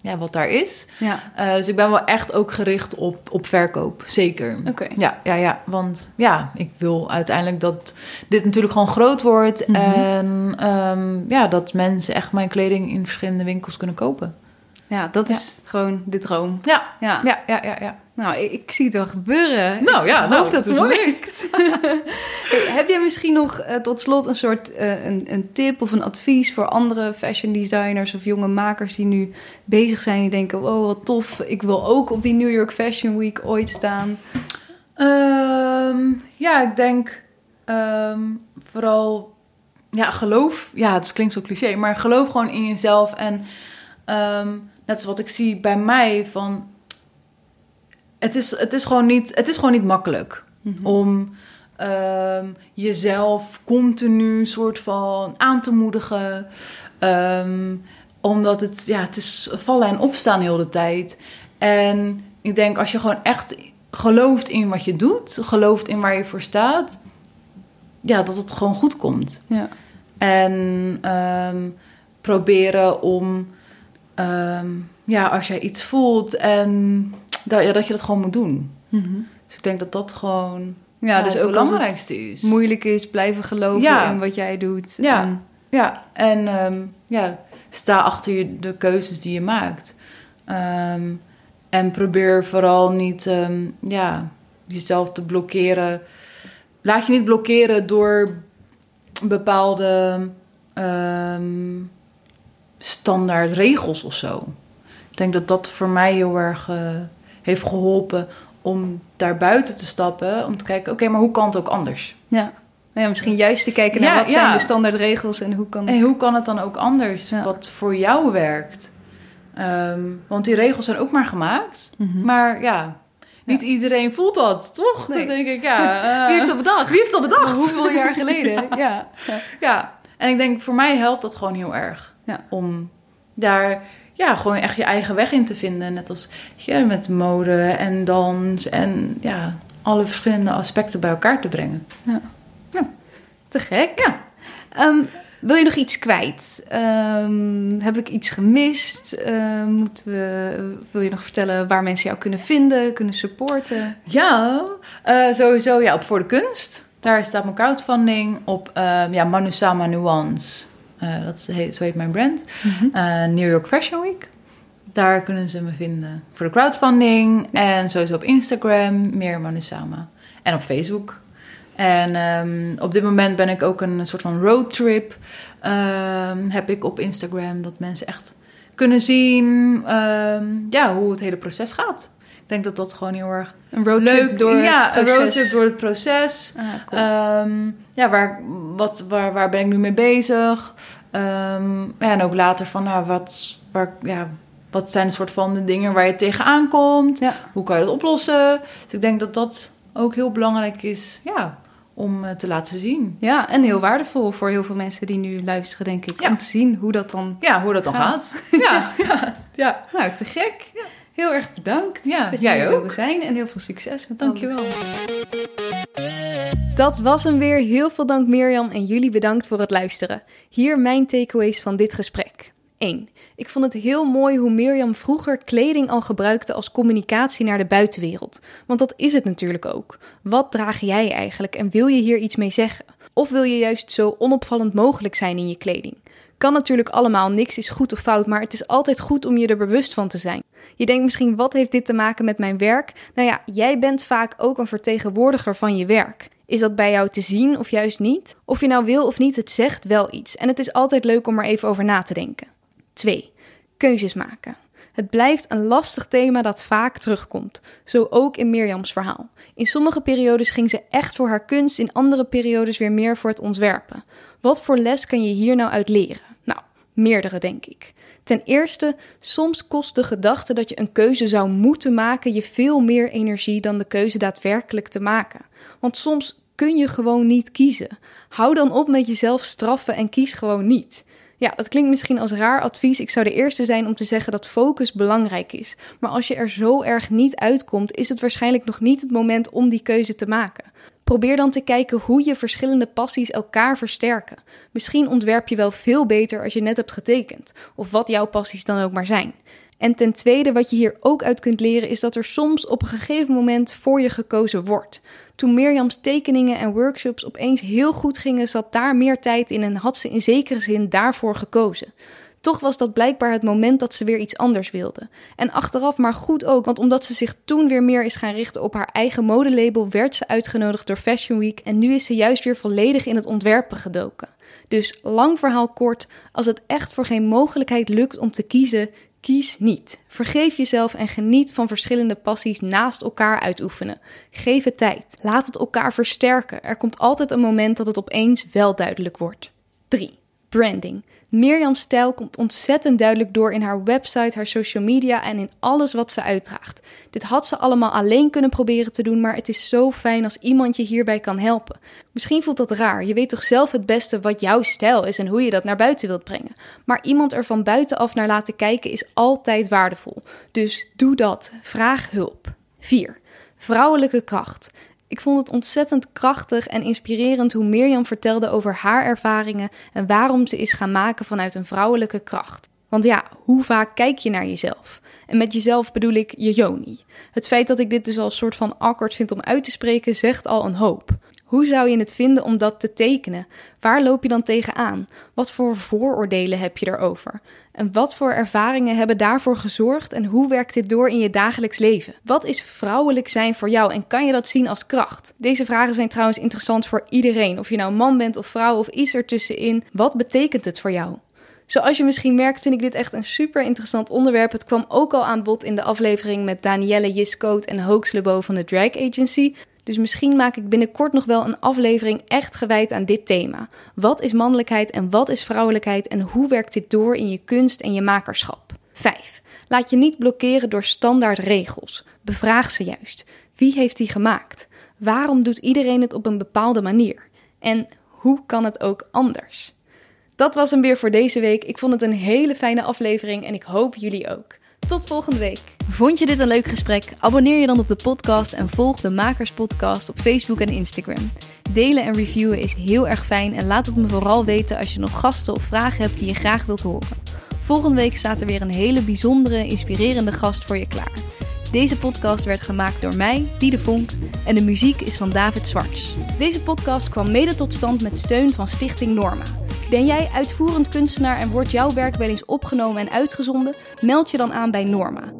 S2: ja, wat daar is.
S1: Ja,
S2: Eh, dus ik ben wel echt ook gericht op, op verkoop, zeker.
S1: oké.
S2: Ja, ja, ja, want ja, ik wil uiteindelijk dat dit natuurlijk gewoon groot wordt.
S1: Mhm.
S2: En ehm, ja, dat mensen echt mijn kleding in verschillende winkels kunnen kopen.
S1: Ja, dat is gewoon de droom.
S2: Ja,
S1: Ja.
S2: ja, ja, ja.
S1: Nou, ik, ik zie het wel gebeuren.
S2: Nou ja,
S1: ik
S2: nou,
S1: hoop dat het
S2: mooi.
S1: lukt. Hey, heb jij misschien nog eh, tot slot een soort eh, een, een tip of een advies voor andere fashion designers of jonge makers die nu bezig zijn die denken, wow, wat tof, ik wil ook op die New York Fashion Week ooit staan.
S2: Ehm, ja, ik denk ehm, vooral, ja, geloof. Ja, het klinkt zo cliché, maar geloof gewoon in jezelf. En ehm, net zoals wat ik zie bij mij, van, het is, het is, gewoon, niet, het is gewoon niet makkelijk om ehm, jezelf continu soort van aan te moedigen. Ehm, omdat het, ja, het is vallen en opstaan heel de tijd. En ik denk als je gewoon echt gelooft in wat je doet, gelooft in waar je voor staat, ja, dat het gewoon goed komt.
S1: Ja. En
S2: En ehm, proberen om, ehm, ja, als jij iets voelt en dat, ja, dat je dat gewoon moet doen. Dus ik denk dat dat gewoon
S1: ja, dus
S2: het
S1: ook als het
S2: belangrijkste is.
S1: moeilijk is, blijven geloven
S2: Ja.
S1: in wat jij doet.
S2: Ja.
S1: En-
S2: Ja, en ehm, ja, sta achter je, de keuzes die je maakt. Ehm, en probeer vooral niet ja, jezelf te blokkeren. Laat je niet blokkeren door bepaalde standaard regels of zo. Ik denk dat dat voor mij heel erg eh, heeft geholpen om daar buiten te stappen. Om te kijken, oké, maar hoe kan het ook anders?
S1: ja. Ja, misschien juist te kijken naar
S2: Ja,
S1: wat zijn de standaardregels en hoe kan
S2: En hoe kan het dan ook anders?
S1: Ja.
S2: Wat voor jou werkt? Ehm, want die regels zijn ook maar gemaakt.
S1: Mhm.
S2: Maar ja, niet iedereen voelt dat, toch?
S1: Nee.
S2: Dan denk ik, ja. eh,
S1: Wie heeft dat bedacht?
S2: wie heeft dat bedacht?
S1: Hoeveel jaar geleden? ja. Ja,
S2: en ik denk voor mij helpt dat gewoon heel erg.
S1: Ja.
S2: Om daar ja, gewoon echt je eigen weg in te vinden. Net als ja, met mode en dans en ja, alle verschillende aspecten bij elkaar te brengen.
S1: Te gek.
S2: Ja.
S1: Ehm, Wil je nog iets kwijt? Ehm, heb ik iets gemist? Ehm, moeten we, wil je nog vertellen waar mensen jou kunnen vinden, kunnen supporten?
S2: Ja, eh, sowieso ja, op Voor de Kunst. Daar staat mijn crowdfunding op uh, ja, Manusama Nuance. Uh, dat heet, zo heet mijn brand. Mm New York Fashion Week. Daar kunnen ze me vinden voor de crowdfunding. En sowieso op Instagram, meer Manusama. En op Facebook. En um, op dit moment ben ik ook een soort van roadtrip. Um, heb ik op Instagram dat mensen echt kunnen zien um, ja, hoe het hele proces gaat. Ik denk dat dat gewoon heel erg
S1: een roadtrip
S2: leuk
S1: door
S2: ja,
S1: het proces.
S2: een roadtrip door het proces.
S1: Ah, cool.
S2: ja, waar, wat, waar, waar ben ik nu mee bezig? ja, en ook later van, nou, wat, waar, ja, wat zijn een soort van de dingen waar je tegenaan komt?
S1: Ja.
S2: Hoe kan je dat oplossen? Dus ik denk dat dat ook heel belangrijk is. Ja, om uh, te laten zien.
S1: Ja, en heel waardevol voor heel veel mensen die nu luisteren, denk ik.
S2: Ja.
S1: Om te zien hoe dat dan
S2: Ja, hoe dat dan
S1: Gaat.
S2: gaat. ja, ja, ja.
S1: Nou, te gek. Heel erg bedankt
S2: Ja,
S1: dat
S2: jij
S1: je hier wilde zijn. En heel veel succes met
S2: Dankjewel.
S1: alles. Dat was hem weer. Heel veel dank Mirjam en jullie bedankt voor het luisteren. Hier mijn takeaways van dit gesprek. 1. Ik vond het heel mooi hoe Mirjam vroeger kleding al gebruikte als communicatie naar de buitenwereld. Want dat is het natuurlijk ook. Wat draag jij eigenlijk en wil je hier iets mee zeggen? Of wil je juist zo onopvallend mogelijk zijn in je kleding? Kan natuurlijk allemaal, niks is goed of fout, maar het is altijd goed om je er bewust van te zijn. Je denkt misschien, wat heeft dit te maken met mijn werk? Nou ja, jij bent vaak ook een vertegenwoordiger van je werk. Is dat bij jou te zien of juist niet? Of je nou wil of niet, het zegt wel iets. En het is altijd leuk om er even over na te denken. 2. Keuzes maken. Het blijft een lastig thema dat vaak terugkomt. Zo ook in Mirjams verhaal. In sommige periodes ging ze echt voor haar kunst, in andere periodes weer meer voor het ontwerpen. Wat voor les kan je hier nou uit leren? Nou, meerdere denk ik. Ten eerste, soms kost de gedachte dat je een keuze zou moeten maken je veel meer energie dan de keuze daadwerkelijk te maken. Want soms kun je gewoon niet kiezen. Hou dan op met jezelf straffen en kies gewoon niet. Ja, dat klinkt misschien als raar advies. Ik zou de eerste zijn om te zeggen dat focus belangrijk is. Maar als je er zo erg niet uitkomt, is het waarschijnlijk nog niet het moment om die keuze te maken. Probeer dan te kijken hoe je verschillende passies elkaar versterken. Misschien ontwerp je wel veel beter als je net hebt getekend, of wat jouw passies dan ook maar zijn. En ten tweede, wat je hier ook uit kunt leren, is dat er soms op een gegeven moment voor je gekozen wordt. Toen Mirjams tekeningen en workshops opeens heel goed gingen, zat daar meer tijd in en had ze in zekere zin daarvoor gekozen. Toch was dat blijkbaar het moment dat ze weer iets anders wilde. En achteraf maar goed ook, want omdat ze zich toen weer meer is gaan richten op haar eigen modelabel, werd ze uitgenodigd door Fashion Week en nu is ze juist weer volledig in het ontwerpen gedoken. Dus lang verhaal kort, als het echt voor geen mogelijkheid lukt om te kiezen, kies niet. Vergeef jezelf en geniet van verschillende passies naast elkaar uitoefenen. Geef het tijd. Laat het elkaar versterken. Er komt altijd een moment dat het opeens wel duidelijk wordt. 3. Branding. Mirjam's stijl komt ontzettend duidelijk door in haar website, haar social media en in alles wat ze uitdraagt. Dit had ze allemaal alleen kunnen proberen te doen, maar het is zo fijn als iemand je hierbij kan helpen. Misschien voelt dat raar, je weet toch zelf het beste wat jouw stijl is en hoe je dat naar buiten wilt brengen. Maar iemand er van buitenaf naar laten kijken is altijd waardevol. Dus doe dat, vraag hulp. 4. Vrouwelijke kracht. Ik vond het ontzettend krachtig en inspirerend hoe Mirjam vertelde over haar ervaringen en waarom ze is gaan maken vanuit een vrouwelijke kracht. Want ja, hoe vaak kijk je naar jezelf? En met jezelf bedoel ik je Joni. Het feit dat ik dit dus al een soort van awkward vind om uit te spreken, zegt al een hoop. Hoe zou je het vinden om dat te tekenen? Waar loop je dan tegenaan? Wat voor vooroordelen heb je erover? En wat voor ervaringen hebben daarvoor gezorgd en hoe werkt dit door in je dagelijks leven? Wat is vrouwelijk zijn voor jou en kan je dat zien als kracht? Deze vragen zijn trouwens interessant voor iedereen, of je nou man bent of vrouw of iets ertussenin. Wat betekent het voor jou? Zoals je misschien merkt, vind ik dit echt een super interessant onderwerp. Het kwam ook al aan bod in de aflevering met Danielle Jiskoot en Hoax Lebo van de Drag Agency. Dus misschien maak ik binnenkort nog wel een aflevering echt gewijd aan dit thema. Wat is mannelijkheid en wat is vrouwelijkheid en hoe werkt dit door in je kunst en je makerschap? 5. Laat je niet blokkeren door standaard regels. Bevraag ze juist. Wie heeft die gemaakt? Waarom doet iedereen het op een bepaalde manier? En hoe kan het ook anders? Dat was hem weer voor deze week. Ik vond het een hele fijne aflevering en ik hoop jullie ook. Tot volgende week. Vond je dit een leuk gesprek? Abonneer je dan op de podcast en volg de Makers Podcast op Facebook en Instagram. Delen en reviewen is heel erg fijn en laat het me vooral weten als je nog gasten of vragen hebt die je graag wilt horen. Volgende week staat er weer een hele bijzondere, inspirerende gast voor je klaar. Deze podcast werd gemaakt door mij, Diede Vonk, en de muziek is van David Zwarts. Deze podcast kwam mede tot stand met steun van Stichting Norma. Ben jij uitvoerend kunstenaar en wordt jouw werk wel eens opgenomen en uitgezonden? Meld je dan aan bij Norma.